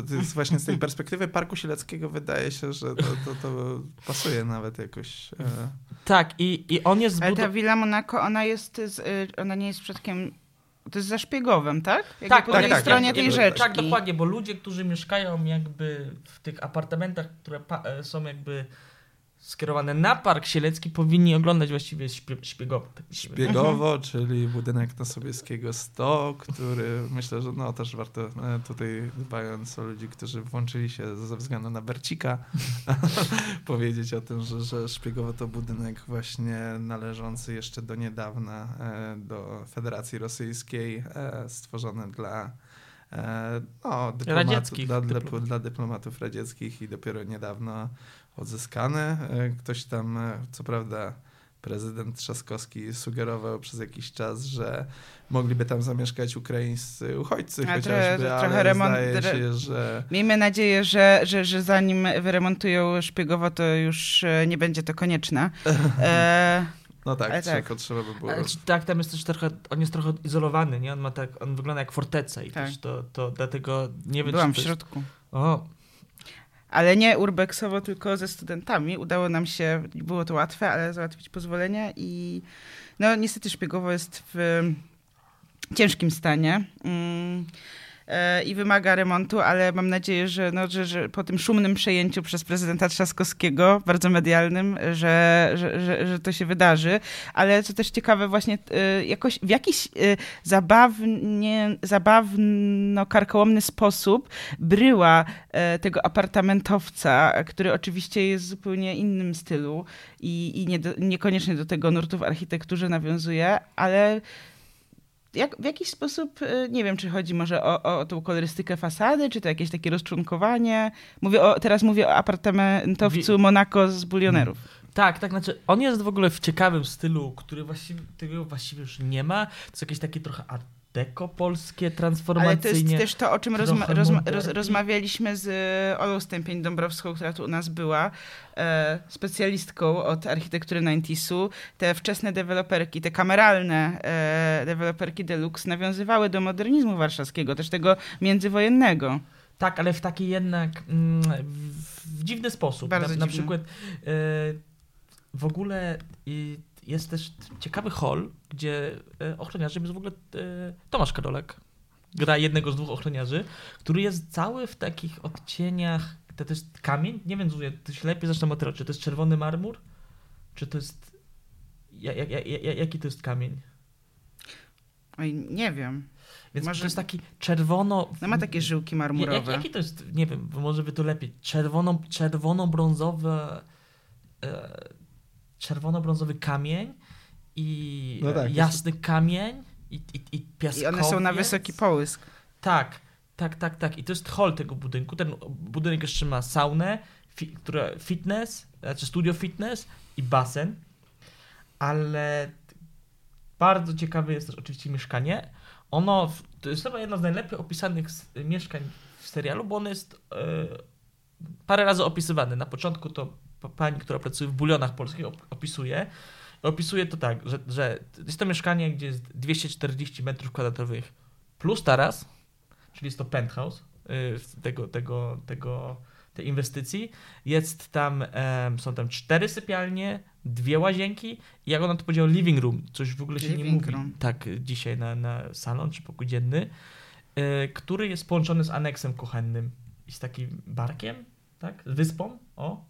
to jest właśnie z tej perspektywy Parku Sieleckiego wydaje się, że to, to, to pasuje nawet jakoś. E, Tak, i, i on jest Ale ta. Villa Monaco, ona jest, z, y, ona nie jest przypadkiem, to jest za szpiegowem, tak? Jakby Tak, po tak, tej tak, stronie jak- tej jak- rzeczki. Tak, dokładnie, bo ludzie, którzy mieszkają jakby w tych apartamentach, które są jakby skierowane na Park Sielecki, powinni oglądać właściwie śpie- szpiegowo. Tak wydaje. Szpiegowo, czyli budynek na Sobieskiego 100, który myślę, że no też warto e, tutaj dbając o ludzi, którzy włączyli się ze względu na Bercika, powiedzieć o tym, że, że Szpiegowo to budynek właśnie należący jeszcze do niedawna e, do Federacji Rosyjskiej, e, stworzony dla no, dyplomatów, Radzieckich dla, dla, dyplomatów. dla dyplomatów radzieckich i dopiero niedawno odzyskany. E, Ktoś tam, e, co prawda, prezydent Trzaskowski sugerował przez jakiś czas, że mogliby tam zamieszkać ukraińscy uchodźcy A chociażby, trochę- ale trochę remont- się, że Miejmy nadzieję, że, że, że zanim wyremontują szpiegowo, to już e, nie będzie to konieczne. E, no tak, Ale trzeba, tak. potrzeba by było. Ale tak, tam jest też trochę, on jest trochę izolowany, nie? On ma tak, on wygląda jak forteca i Tak. też to, to dlatego nie wiem, byłam w to jest... środku. O, Ale nie urbexowo, tylko ze studentami. Udało nam się, było to łatwe, ale załatwić pozwolenie i no niestety szpiegowo jest w ciężkim stanie. E, I wymaga remontu, ale mam nadzieję, że, no, że, że po tym szumnym przejęciu przez prezydenta Trzaskowskiego, bardzo medialnym, że, że, że, że to się wydarzy. Ale co też ciekawe, właśnie e, jakoś w jakiś e, zabawnie, zabawno-karkołomny sposób bryła tego apartamentowca, który oczywiście jest w zupełnie innym stylu i, i nie do, niekoniecznie do tego nurtu w architekturze nawiązuje, ale jak, w jakiś sposób, e, nie wiem, czy chodzi może o, o tą kolorystykę fasady, czy to jakieś takie rozczłonkowanie. Mówię o, teraz mówię o apartamentowcu Monaco z bulionerów. tak, tak, znaczy on jest w ogóle w ciekawym stylu, który właściwie, tego właściwie już nie ma. To jest jakieś takie trochę art deco polskie, Ale to jest też to, o czym rozma- rozma- roz- rozmawialiśmy z e, Olą Stępień-Dąbrowską, która tu u nas była, e, specjalistką od architektury 90su. Te wczesne deweloperki, te kameralne e, deweloperki deluxe nawiązywały do modernizmu warszawskiego, też tego międzywojennego. Tak, ale w taki jednak mm, w, dziwny sposób. Bardzo na, na dziwny. przykład e, w ogóle y, jest też ciekawy hall, gdzie e, ochroniarzem jest w ogóle e, Tomasz Karolek. Gra jednego z dwóch ochroniarzy, który jest cały w takich odcieniach. To, to jest kamień? Nie wiem, Zuzie, to się lepiej zacznę od Czy to jest czerwony marmur? Czy to jest. Ja, ja, ja, ja, jaki to jest kamień? Oj, nie wiem. Więc Może- to jest taki czerwono. No ma takie żyłki marmurowe. Jak, jaki to jest, nie wiem, bo może by to lepiej. Czerwono, czerwono-brązowe, e, czerwono-brązowy kamień i No tak, jasny kamień i, i, i I piaskowiec. one są na wysoki połysk. Tak, tak, tak, tak. I to jest hall tego budynku. Ten budynek jeszcze ma saunę, fi, która fitness, znaczy studio fitness i basen, ale bardzo ciekawe jest też oczywiście mieszkanie. Ono, w- to jest chyba jedno z najlepiej opisanych mieszkań w serialu, bo ono jest e, parę razy opisywane. Na początku to pani, która pracuje w bulionach polskich, op- opisuje. Opisuje to tak, że, że jest to mieszkanie, gdzie jest 240 metrów kwadratowych plus taras, czyli jest to penthouse y, tego, tego, tego, tej inwestycji. Jest tam, są tam cztery sypialnie, dwie łazienki i jak ona to powiedziała, living room, coś w ogóle się nie Living mówi room. tak dzisiaj na, na salon czy pokój dzienny, y, który jest połączony z aneksem kuchennym i z takim barkiem, tak, z wyspą, o.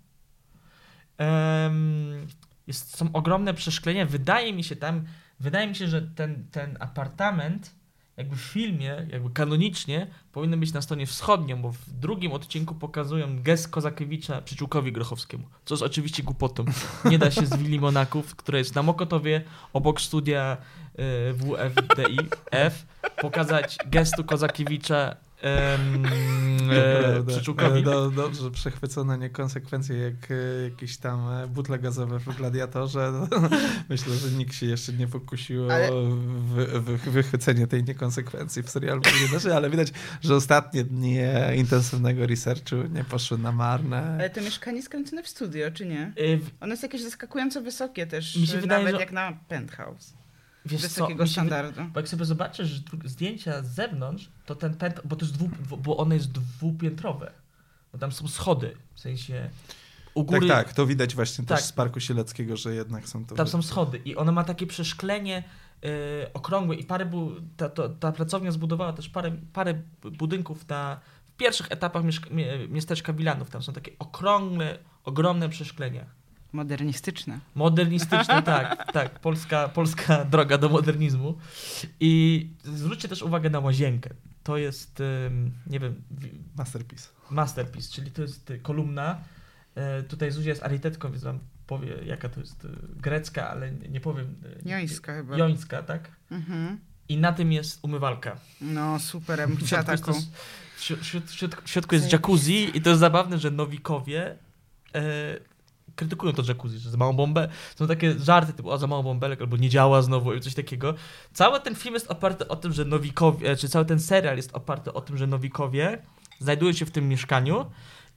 jest, są ogromne przeszklenia. Wydaje mi się tam, wydaje mi się, że ten, ten apartament jakby w filmie, jakby kanonicznie powinien być na stronie wschodnią, bo w drugim odcinku pokazują gest Kozakiewicza przyczółkowi Grochowskiemu, co jest oczywiście głupotą. Nie da się z Willi Monaków, które jest na Mokotowie, obok studia y, WFDIF, pokazać gestu Kozakiewicza e, przyczółkowi. E, Do, dobrze przechwycone niekonsekwencje jak e, jakieś tam butle gazowe w gladiatorze. No, myślę, że nikt się jeszcze nie pokusił Ale- o wy, wy, wychwycenie tej niekonsekwencji w serialu Milionerzy, ale widać, że ostatnie dni intensywnego researchu nie poszły na marne. Ale to mieszkanie skręcone w studio, czy nie? Ono jest jakieś zaskakująco wysokie też, Mi się wydaje, nawet że- jak na penthouse. Wiesz co, Wysokiego się wy- standardu. Bo jak sobie zobaczysz zdjęcia z zewnątrz, to ten pęt, bo to jest dwu, bo one jest dwupiętrowe. Bo tam są schody, w sensie u góry, Tak, tak, to widać właśnie Tak. też z Parku Sieleckiego, że jednak są to... tam są schody i one ma takie przeszklenie yy, okrągłe i parę bu- ta, to, ta pracownia zbudowała też parę, parę budynków na w pierwszych etapach mieszka- mie- miasteczka Wilanów. Tam są takie okrągłe, ogromne przeszklenia. Modernistyczne. Modernistyczne, tak, tak. Polska, polska droga do modernizmu. I zwróćcie też uwagę na łazienkę. To jest, nie wiem, wi- Masterpiece. masterpiece, czyli to jest kolumna. E, Tutaj Zuzia jest aritetką, więc wam powie, jaka to jest y, grecka, ale nie powiem. y, Jońska chyba. Jońska, tak? Mhm. I na tym jest umywalka. No super, ja bym W chciała środku, jest taką. w środ- w środ- w środku jest jacuzzi i to jest zabawne, że nowikowie e, krytykują to jacuzzi, że za małą bombę. Są takie żarty typu, o za małą bąbelek, albo nie działa znowu, i coś takiego. Cały ten film jest oparty o tym, że nowikowie, e, czy cały ten serial jest oparty o tym, że nowikowie znajdują się w tym mieszkaniu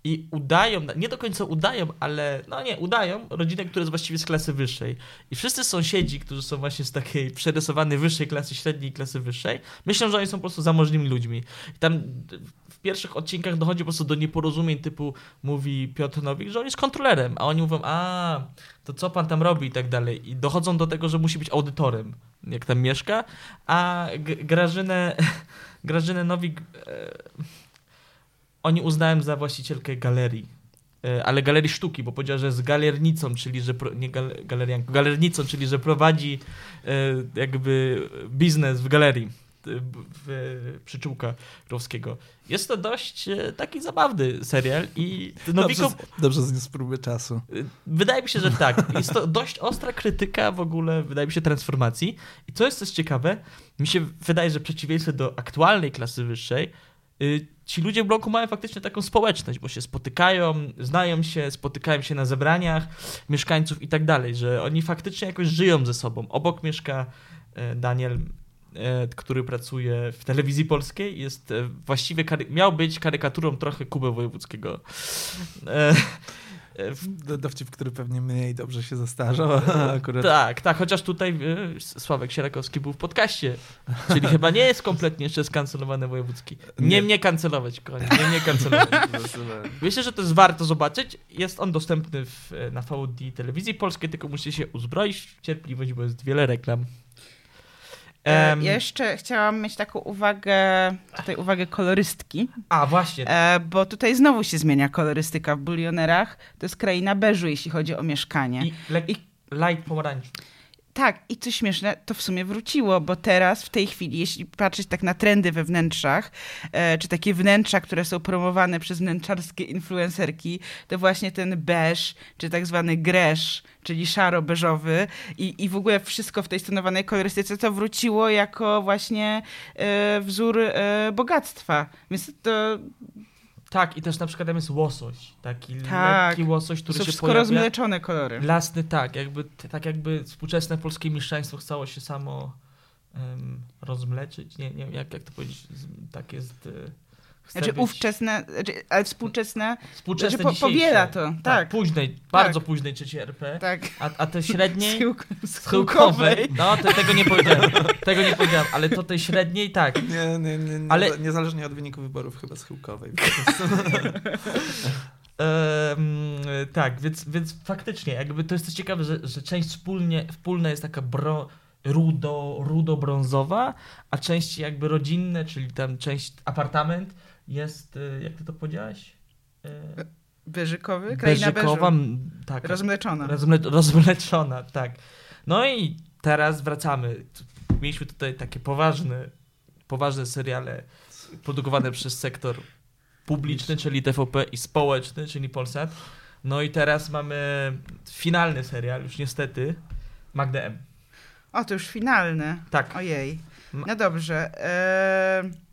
i udają, nie do końca udają, ale no nie, udają rodzinę, która jest właściwie z klasy wyższej. I wszyscy sąsiedzi, którzy są właśnie z takiej przerysowanej wyższej klasy średniej i klasy wyższej, myślą, że oni są po prostu zamożnymi ludźmi. I tam w pierwszych odcinkach dochodzi po prostu do nieporozumień typu mówi Piotr Nowik, że on jest kontrolerem, a oni mówią, a to co pan tam robi i tak dalej. I dochodzą do tego, że musi być audytorem, jak tam mieszka, a Grażynę, Grażynę Nowik e, oni uznałem za właścicielkę galerii. E, Ale galerii sztuki, bo powiedziała, że jest galernicą, czyli że pro, nie gal, galerianką, galernicą, czyli że prowadzi e, jakby biznes w galerii e, w przyczółka Growskiego. Jest to dość taki zabawny serial i Nowikow, Dobrze, dobrze zniósł próby czasu. Wydaje mi się, że tak. Jest to dość ostra krytyka w ogóle, wydaje mi się, transformacji. I co jest też ciekawe, mi się wydaje, że w przeciwieństwie do aktualnej klasy wyższej, y, ci ludzie w bloku mają faktycznie taką społeczność, bo się spotykają, znają się, spotykają się na zebraniach mieszkańców i tak dalej, że oni faktycznie jakoś żyją ze sobą. Obok mieszka e, Daniel, e, który pracuje w telewizji polskiej, jest e, właściwie, miał być karykaturą trochę Kuby Wojewódzkiego. E, e, Dowcip, który pewnie mniej dobrze się zestarzał, akurat tak, tak, chociaż tutaj y, Sławek Sierakowski był w podcaście, czyli chyba nie jest kompletnie jeszcze skancelowany wojewódzki. Nie Nie. mnie kancelować, kochani, nie mnie kancelować. Myślę, że to jest warto zobaczyć. Jest on dostępny w, na VOD telewizji polskiej, tylko musicie się uzbroić w cierpliwość, bo jest wiele reklam. E, Em, jeszcze chciałam mieć taką uwagę, tutaj uwagę kolorystki, A, właśnie. e, bo tutaj znowu się zmienia kolorystyka w bulionerach. To jest kraina beżu, jeśli chodzi o mieszkanie. I, le- i light pomarańcz. Tak, i co śmieszne, to w sumie wróciło, bo teraz, w tej chwili, jeśli patrzeć tak na trendy we wnętrzach, e, czy takie wnętrza, które są promowane przez wnętrzarskie influencerki, to właśnie ten beż, czy tak zwany gresz, czyli szaro-beżowy i, i w ogóle wszystko w tej stonowanej kolorystyce, to wróciło jako właśnie e, wzór e, bogactwa. Więc to, Tak, i też na przykład tam jest łosoś. Taki Tak. lekki łosoś, który są się wszystko pojawia. rozmleczone kolory. Lasny, tak, jakby, tak jakby współczesne polskie mieszczaństwo chciało się samo em, rozmleczyć. Nie, nie wiem, jak, jak to powiedzieć, tak jest. chce Znaczy być- ufczesne, znaczy, ale współczesne, Współczesne znaczy po- powiela to, tak. Późnej, bardzo późnej trzeciej RP. tak, A, a te średniej, schyłk- schyłkowej, no to tego nie powiedziałem, tego nie powiedziałem, ale to tej średniej tak. Nie, nie, nie, nie, Ale- niezależnie od wyniku wyborów chyba schyłkowej. Em, tak, więc, więc faktycznie, jakby to jest coś ciekawe, że, że część wspólnie, wspólna jest taka bro, rudo, rudo-brązowa, a część jakby rodzinne, czyli tam część apartament jest, e, jak ty to powiedziałaś? Beżykowy? Kraina Beżykowa, tak. Rozmleczona. Rozmle rozmleczona, tak. No i teraz wracamy. Mieliśmy tutaj takie poważne, poważne seriale produkowane przez sektor publiczny, czyli TVP i społeczny, czyli Polsat. No i teraz mamy finalny serial, już niestety, Magda M. O, to już finalne. Tak. Ojej. No dobrze. E,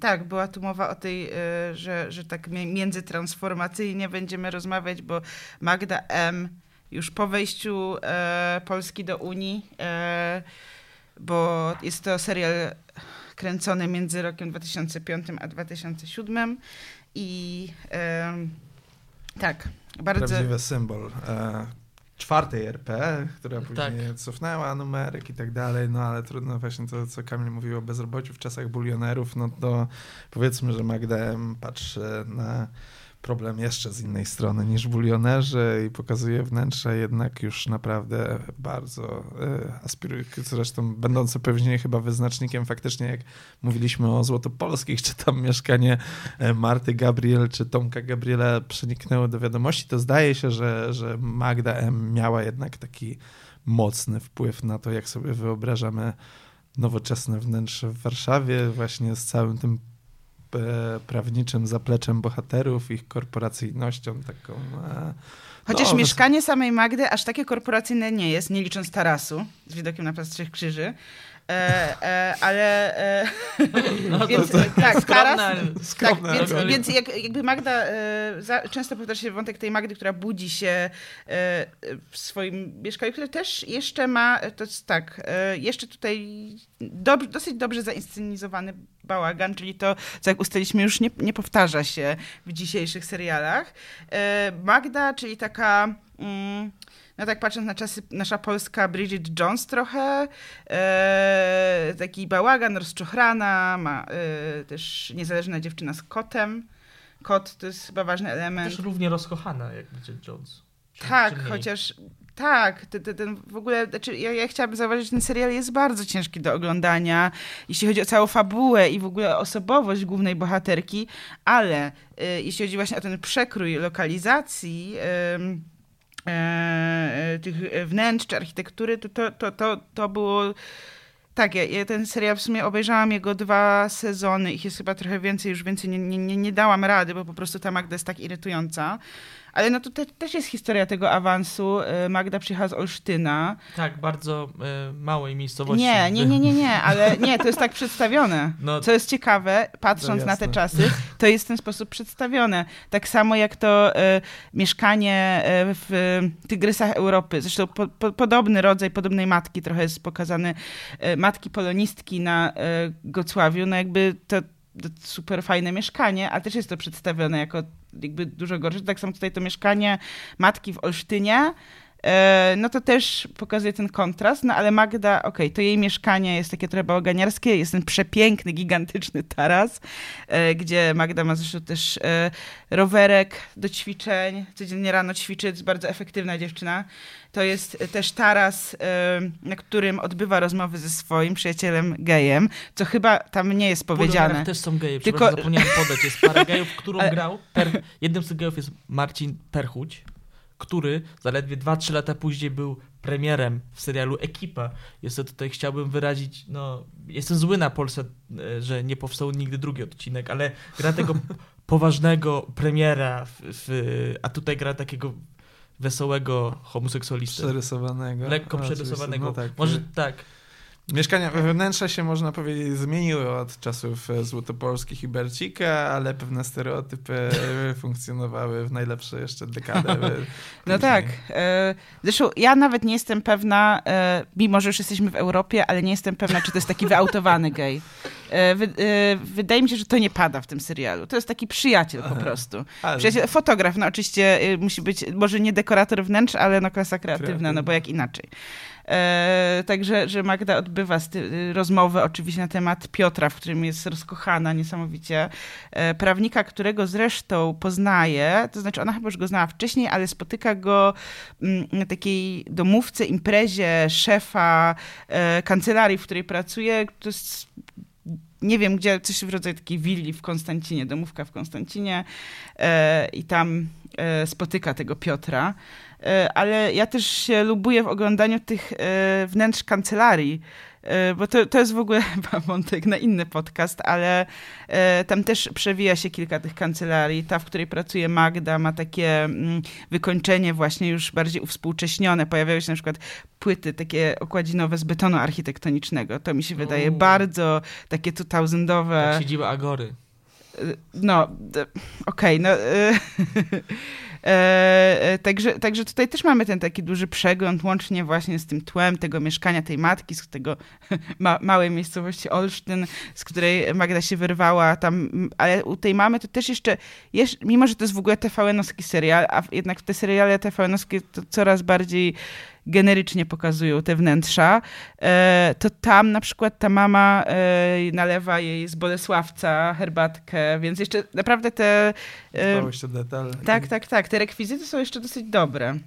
tak, była tu mowa o tej, e, że, że tak mi- międzytransformacyjnie będziemy rozmawiać, bo Magda M. już po wejściu e, Polski do Unii, e, bo jest to serial kręcony między rokiem 2005 a 2007 i tak, bardzo... Prawdziwy symbol czwartej RP, która później Tak. cofnęła numerek i tak dalej, no ale trudno właśnie to, co Kamil mówił o bezrobociu w czasach bulionerów, no to powiedzmy, że Magda M. patrzy na problem jeszcze z innej strony niż bulionerzy i pokazuje wnętrze jednak już naprawdę bardzo e, aspirujące, zresztą będące pewnie chyba wyznacznikiem faktycznie, jak mówiliśmy o Złotopolskich, czy tam mieszkanie e, Marty Gabriel, czy Tomka Gabriela przeniknęło do wiadomości, to zdaje się, że, że Magda M. miała jednak taki mocny wpływ na to, jak sobie wyobrażamy nowoczesne wnętrze w Warszawie, właśnie z całym tym prawniczym zapleczem bohaterów, ich korporacyjnością taką. E, Chociaż no, mieszkanie samej Magdy aż takie korporacyjne nie jest, nie licząc tarasu z widokiem na Plac Trzech Krzyży. E, e, ale e, No, więc, to- tak, Skromne, taras, ale- tak, Skromne, więc, ale- więc jak, jakby Magda, e, za, często powtarza się wątek tej Magdy, która budzi się e, w swoim mieszkaniu, które też jeszcze ma, to jest tak, e, jeszcze tutaj dob, dosyć dobrze zainscenizowany bałagan, czyli to, co jak ustaliliśmy, już nie, nie powtarza się w dzisiejszych serialach. E, Magda, czyli taka... Mm, no tak patrząc na czasy, nasza polska Bridget Jones trochę, e, taki bałagan, rozczochrana, ma e, też niezależna dziewczyna z kotem. Kot to jest chyba ważny element. Też równie rozkochana jak Bridget Jones. Czy- Tak, czy chociaż tak, ten, ten, ten w ogóle, znaczy ja, ja chciałabym zauważyć, że ten serial jest bardzo ciężki do oglądania, jeśli chodzi o całą fabułę i w ogóle osobowość głównej bohaterki, ale y, jeśli chodzi właśnie o ten przekrój lokalizacji, e, e, tych wnętrz czy architektury, to, to, to, to, to było... Tak, ja, ja ten serial w sumie obejrzałam jego dwa sezony, ich jest chyba trochę więcej, już więcej nie, nie, nie dałam rady, bo po prostu ta Magda jest tak irytująca. Ale no to te, też jest historia tego awansu. Y, Magda przyjechała z Olsztyna. Tak, bardzo e, małej miejscowości. Nie, nie, nie, nie, nie, ale nie, to jest tak przedstawione. No, Co jest ciekawe, patrząc No na te czasy, to jest w ten sposób przedstawione. Tak samo jak to e, mieszkanie e, w Tygrysach Europy. Zresztą po, po, podobny rodzaj, podobnej matki trochę jest pokazany. E, matki polonistki na e, Gocławiu. No jakby to super fajne mieszkanie, ale też jest to przedstawione jako jakby dużo gorsze. Tak samo tutaj to mieszkanie matki w Olsztynie. E, No to też pokazuje ten kontrast, no ale Magda, okej, to jej mieszkanie jest takie trochę bałaganiarskie, jest ten przepiękny, gigantyczny taras, e, gdzie Magda ma zresztą też e, rowerek do ćwiczeń, codziennie rano ćwiczy, jest bardzo efektywna dziewczyna. To jest też taras, na którym odbywa rozmowy ze swoim przyjacielem gejem, co chyba tam nie jest w powiedziane. też są geje, Tylko- zapomniałem podać. Jest parę gejów, którą Ale- grał. Per... Jednym z tych gejów jest Marcin Perchuć, który zaledwie 2-3 lata później był premierem w serialu Ekipa. Jeszcze tutaj chciałbym wyrazić, no, jestem zły na Polsce, e, że nie powstał nigdy drugi odcinek, ale gra tego poważnego premiera, w, w, a tutaj gra takiego wesołego homoseksualistę. Przerysowanego. Lekko przerysowanego. No tak. Może tak. Mieszkania, wnętrza się można powiedzieć zmieniły od czasów e, Złotopolskich i Bercika, ale pewne stereotypy funkcjonowały w najlepsze jeszcze dekady. e, No tak. E, zresztą ja nawet nie jestem pewna, mimo że już jesteśmy w Europie, ale nie jestem pewna, czy to jest taki wyautowany gej. E, wy, e, wydaje mi się, że to nie pada w tym serialu. To jest taki przyjaciel po prostu. Ale- Przyjaciel, fotograf, no oczywiście e, musi być, może nie dekorator wnętrz, ale no klasa kreatywna, no bo jak inaczej. E, także, że Magda odbywa sty- rozmowę oczywiście na temat Piotra, w którym jest rozkochana niesamowicie. E, prawnika, którego zresztą poznaje, to znaczy ona chyba już go znała wcześniej, ale spotyka go mm, na takiej domówce, imprezie szefa e, kancelarii, w której pracuje. To jest nie wiem gdzie, coś w rodzaju takiej willi w Konstancinie, domówka w Konstancinie e, i tam e, spotyka tego Piotra. E, ale ja też się lubuję w oglądaniu tych e, wnętrz kancelarii, bo to, to jest w ogóle wątek na inny podcast, ale e, tam też przewija się kilka tych kancelarii. Ta, w której pracuje Magda, ma takie mm, wykończenie właśnie już bardziej uwspółcześnione. Pojawiają się na przykład płyty takie okładzinowe z betonu architektonicznego. To mi się wydaje Uuu. bardzo takie 2000owe. Jak siedziba Agory. No, d- okej, no. e, e, także, także tutaj też mamy ten taki duży przegląd, łącznie właśnie z tym tłem tego mieszkania tej matki, z tego ma, małej miejscowości Olsztyn, z której Magda się wyrwała tam, ale u tej mamy to też jeszcze, jeszcze mimo że to jest w ogóle TVN-owski serial, a jednak te seriale TVN-owskie to coraz bardziej generycznie pokazują te wnętrza, e, to tam na przykład ta mama e, nalewa jej z Bolesławca herbatkę, więc jeszcze naprawdę te... E, Dbałość o detal. tak, tak, tak. Te rekwizyty są jeszcze dosyć dobre.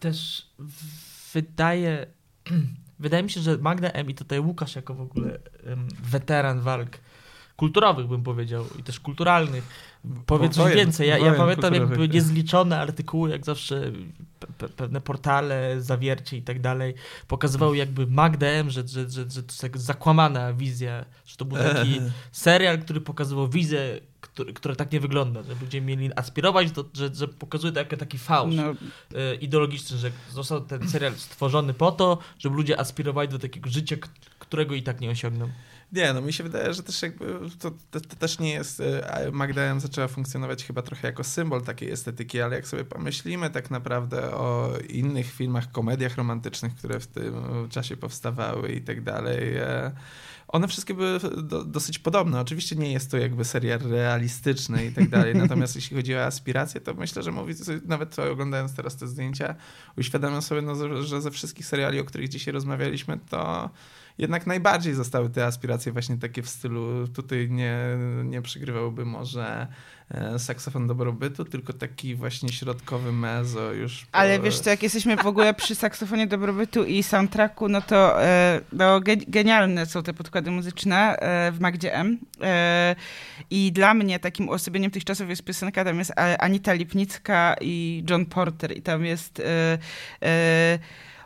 Też wydaje, wydaje mi się, że Magda M i tutaj Łukasz jako w ogóle weteran walk kulturowych bym powiedział i też kulturalnych. Powiedz coś Wojen- więcej. Ja, ja pamiętam jakby niezliczone artykuły, jak zawsze pe, pe, pewne portale, zawiercie i tak dalej pokazywały jakby Magdę M, że, że, że, że to jest jak zakłamana wizja, że to był taki serial, który pokazywał wizję, który, która tak nie wygląda, że ludzie mieli aspirować, do, że, że pokazuje to jako taki fałsz No, e, ideologiczny, że został ten serial stworzony po to, żeby ludzie aspirowali do takiego życia, którego i tak nie osiągną. Nie, no mi się wydaje, że też jakby to, to, to też nie jest. e, Magda M zaczęła funkcjonować chyba trochę jako symbol takiej estetyki, ale jak sobie pomyślimy tak naprawdę o innych filmach, komediach romantycznych, które w tym czasie powstawały i tak dalej. One wszystkie były do, dosyć podobne. Oczywiście nie jest to jakby serial realistyczny i tak dalej. Natomiast jeśli chodzi o aspiracje, to myślę, że mówi, nawet oglądając teraz te zdjęcia, uświadamiam sobie, no, że ze wszystkich seriali, o których dzisiaj rozmawialiśmy, to jednak najbardziej zostały te aspiracje właśnie takie w stylu, tutaj nie, nie przygrywałby może e, saksofon dobrobytu, tylko taki właśnie środkowy mezo już. ale wiesz co, jak jesteśmy w ogóle przy saksofonie dobrobytu i soundtracku, no to e, no, ge- genialne są te podkłady muzyczne e, w Magdzie M. I dla mnie takim uosobieniem tych czasów jest piosenka, tam jest Anita Lipnicka i John Porter i tam jest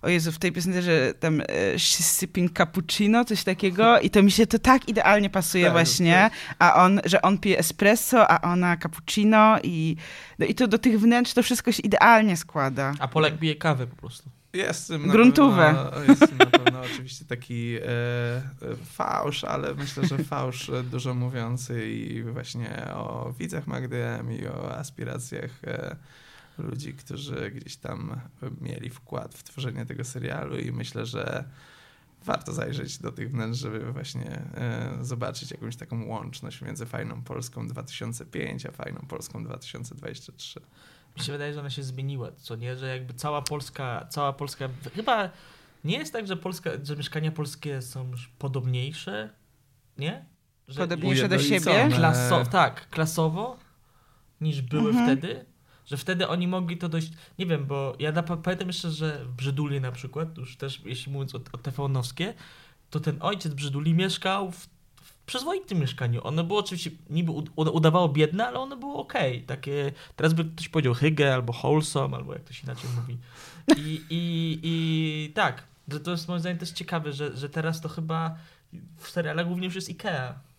o Jezu, w tej piosence, że tam e, she's sipping cappuccino, coś takiego i to mi się to tak idealnie pasuje Tak, właśnie, a on, że on pije espresso, a ona cappuccino i, no i to do tych wnętrz to wszystko się idealnie składa. A Polak bije kawę po prostu. Jest w tym na Gruntówę. Pewno, jest na pewno oczywiście taki e, e, fałsz, ale myślę, że fałsz e, dużo mówiący i właśnie o widzach Magdy M i o aspiracjach e, ludzi, którzy gdzieś tam mieli wkład w tworzenie tego serialu i myślę, że warto zajrzeć do tych wnętrz, żeby właśnie e, zobaczyć jakąś taką łączność między fajną Polską 2005 a fajną Polską 2023. Mi się wydaje, że ona się zmieniła, co nie, że jakby cała Polska, cała Polska, chyba nie jest tak, że Polska, że mieszkania polskie są już podobniejsze, nie? Że Podobniejsze do siebie? Klaso, tak, klasowo niż były Mhm. wtedy. Że wtedy oni mogli to dość, nie wiem, bo ja na, pamiętam jeszcze, że w Brzyduli na przykład, już też jeśli mówiąc o, o TVN-owskie, to ten ojciec Brzyduli mieszkał w, w przyzwoitym mieszkaniu. Ono było oczywiście, niby ud- uda- udawało biedne, ale ono było okej. Takie, teraz by ktoś powiedział hygge albo wholesome, albo jak to się inaczej mówi. I, i, i tak, że to jest moim zdaniem też ciekawe, że, że teraz to chyba w serialach głównie już jest Ikea.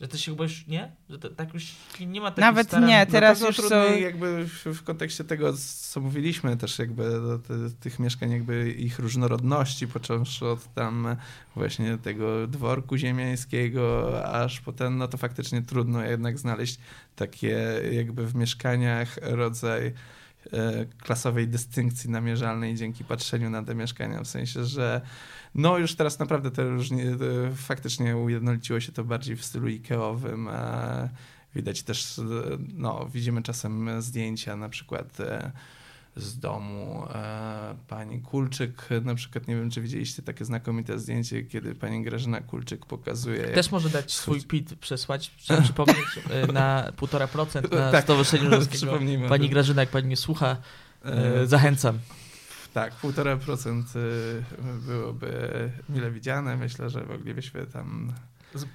Że to się chyba już, nie? Że to, tak już nie- ma takich Nawet starań- nie, Na teraz już są... jakby w, w kontekście tego, co mówiliśmy też jakby do te, tych mieszkań, jakby ich różnorodności, począwszy od tam właśnie tego dworku ziemiańskiego, aż potem, no to faktycznie trudno jednak znaleźć takie jakby w mieszkaniach rodzaj klasowej dystynkcji namierzalnej dzięki patrzeniu na te mieszkania, w sensie, że no już teraz naprawdę to różnie, e, faktycznie ujednoliciło się to bardziej w stylu Ikeowym, widać też, e, no widzimy czasem zdjęcia na przykład e, z domu e, pani Kulczyk, na przykład nie wiem, czy widzieliście takie znakomite zdjęcie, kiedy pani Grażyna Kulczyk pokazuje... Też może dać swój PIT przesłać, przypomnieć, e, na 1,5% na Tak, Stowarzyszenie Żydowskiego. Pani tym. Grażyna, jak pani mnie słucha, E, zachęcam. Tak, 1,5% y, byłoby mile widziane. Myślę, że moglibyśmy tam...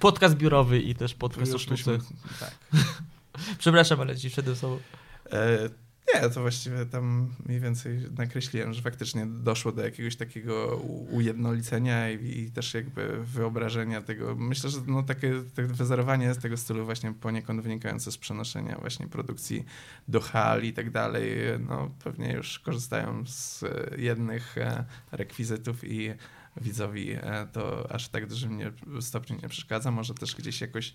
Podcast biurowy i też podcast o sztuce. Tak. Przepraszam, ale ci przede sobą. E, nie, to właściwie tam mniej więcej nakreśliłem, że faktycznie doszło do jakiegoś takiego ujednolicenia i, i też jakby wyobrażenia tego. Myślę, że no takie, takie wyzerowanie z tego stylu właśnie poniekąd wynikające z przenoszenia właśnie produkcji do hal i tak dalej, no pewnie już korzystają z jednych e, rekwizytów i widzowi e, to aż tak dużym nie, stopniu nie przeszkadza. Może też gdzieś jakoś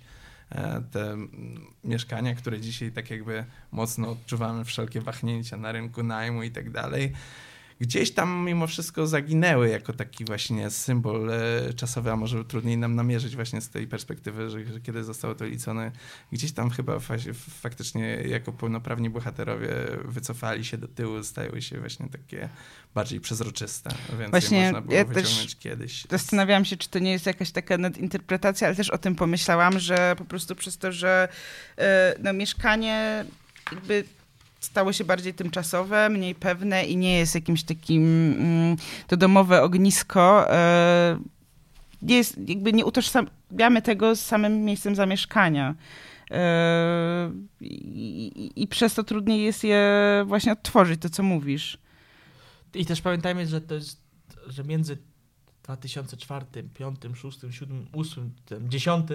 te mm, mieszkania, które dzisiaj tak jakby mocno odczuwamy wszelkie wahnięcia na rynku najmu i tak dalej, gdzieś tam mimo wszystko zaginęły jako taki właśnie symbol e, czasowy, a może trudniej nam namierzyć właśnie z tej perspektywy, że, że kiedy zostało to licone, gdzieś tam chyba fa faktycznie jako pełnoprawni bohaterowie wycofali się do tyłu, stały się właśnie takie bardziej przezroczyste, więc Właśnie można było ja wyciągnąć kiedyś. Zastanawiałam się, czy to nie jest jakaś taka nadinterpretacja, ale też o tym pomyślałam, że po prostu przez to, że e, no, mieszkanie jakby stało się bardziej tymczasowe, mniej pewne i nie jest jakimś takim mm, to domowe ognisko. E, nie jest, jakby nie utożsamiamy tego z samym miejscem zamieszkania. E, i, i, przez to trudniej jest je właśnie odtworzyć, to co mówisz. I też pamiętajmy, że to jest, że między 2004, 5, 6, 7, 8, 10,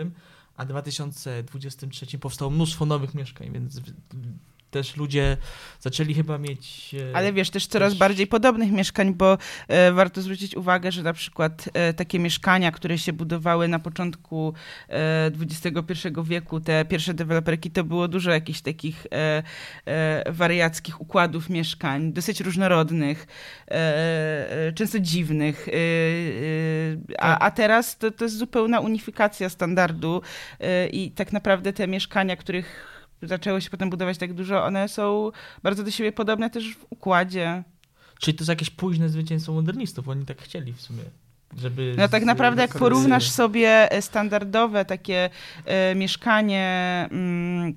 a 2023 powstało mnóstwo nowych mieszkań, więc też ludzie zaczęli chyba mieć... e, Ale wiesz, też coraz też- bardziej podobnych mieszkań, bo e, warto zwrócić uwagę, że na przykład e, takie mieszkania, które się budowały na początku e, XXI wieku, te pierwsze deweloperki, to było dużo jakichś takich e, e, wariackich układów mieszkań, dosyć różnorodnych, e, e, często dziwnych. E, e, a, a teraz to, to jest zupełna unifikacja standardu i tak naprawdę te mieszkania, których zaczęło się potem budować tak dużo, one są bardzo do siebie podobne też w układzie. Czyli to jest jakieś późne zwycięstwo modernistów, oni tak chcieli w sumie, żeby... No tak naprawdę jak porównasz sobie e, standardowe takie e, mieszkanie mm,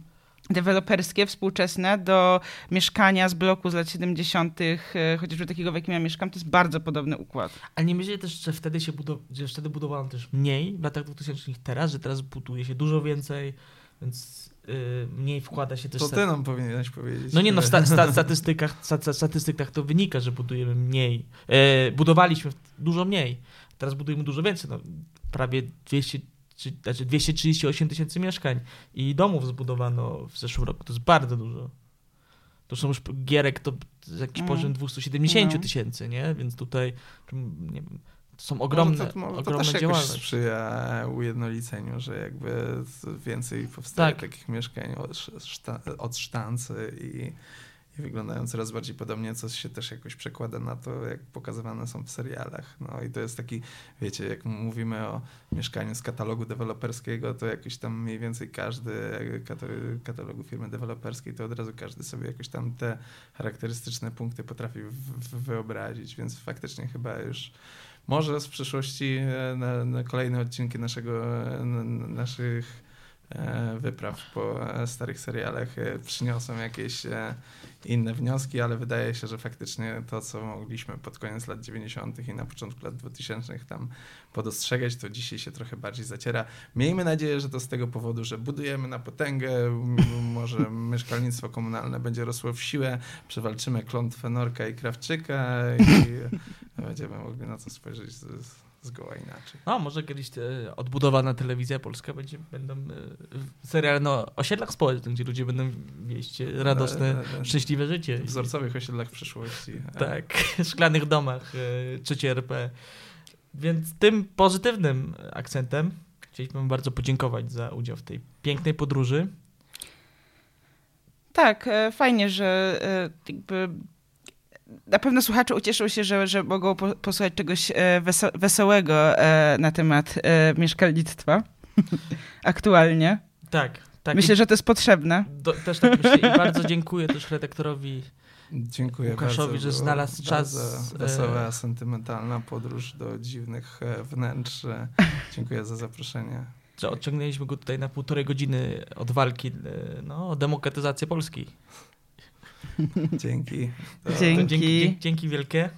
deweloperskie, współczesne do mieszkania z bloku z lat 70., e, chociażby takiego, w jakim ja mieszkam, to jest bardzo podobny układ. Ale nie myślicie też, że wtedy się budow- że wtedy budowano też mniej w latach 2000 niż teraz, że teraz buduje się dużo więcej, więc y, mniej wkłada się też... To ty nam powinieneś powiedzieć. No nie no, w sta- sta- statystykach, sta- sta- statystykach to wynika, że budujemy mniej. E, budowaliśmy dużo mniej. Teraz budujemy dużo więcej. No, prawie 200, czy, znaczy 238 tysięcy mieszkań i domów zbudowano w zeszłym roku. To jest bardzo dużo. To są już gierek, to jakiś Mm. poziom 270 No. tysięcy, nie? Więc tutaj nie wiem, to są Może ogromne, to, może to ogromne też jakoś sprzyja ujednoliceniu, że jakby więcej powstaje Tak. takich mieszkań od, sz- szta, od sztancy i, i wyglądają coraz bardziej podobnie, co się też jakoś przekłada na to, jak pokazywane są w serialach. No i to jest taki, wiecie, jak mówimy o mieszkaniu z katalogu deweloperskiego, to jakoś tam mniej więcej każdy kata- katalogu firmy deweloperskiej, to od razu każdy sobie jakoś tam te charakterystyczne punkty potrafi wyobrazić, więc faktycznie chyba już może z przyszłości e, na, na kolejne odcinki naszego, e, n- naszych wypraw po e, starych serialach e, przyniosą jakieś e, inne wnioski, ale wydaje się, że faktycznie to, co mogliśmy pod koniec lat 90. i na początku lat 2000 tam podostrzegać, to dzisiaj się trochę bardziej zaciera. Miejmy nadzieję, że to z tego powodu, że budujemy na potęgę, może mieszkalnictwo komunalne będzie rosło w siłę, przewalczymy klątwę Norka i Krawczyka i będziemy mogli na to spojrzeć z, zgoła inaczej. No, może kiedyś e, odbudowana telewizja polska będzie, będą e, seriale no, o osiedlach społecznych, gdzie ludzie będą wieść e, radosne, E, e, szczęśliwe życie. W wzorcowych osiedlach przyszłości. E, Tak, szklanych domach e, trzeciej RP. Więc tym pozytywnym akcentem chcieliśmy bardzo podziękować za udział w tej pięknej podróży. Tak, e, fajnie, że e, jakby na pewno słuchacze ucieszą się, że, że mogą po, posłuchać czegoś e, weso, wesołego e, na temat e, mieszkalnictwa aktualnie. Tak, tak. Myślę, że to jest potrzebne. Do, też tak myślę i bardzo dziękuję też redaktorowi. Dziękuję Łukaszowi, bardzo. że znalazł czas, wesoła, sentymentalna podróż do dziwnych wnętrz. Dziękuję za zaproszenie. że odciągnęliśmy go tutaj na półtorej godziny od walki no, o demokratyzację Polski. Dzięki. To- Dzięki. To dzięki, dzięki, dzięki wielkie.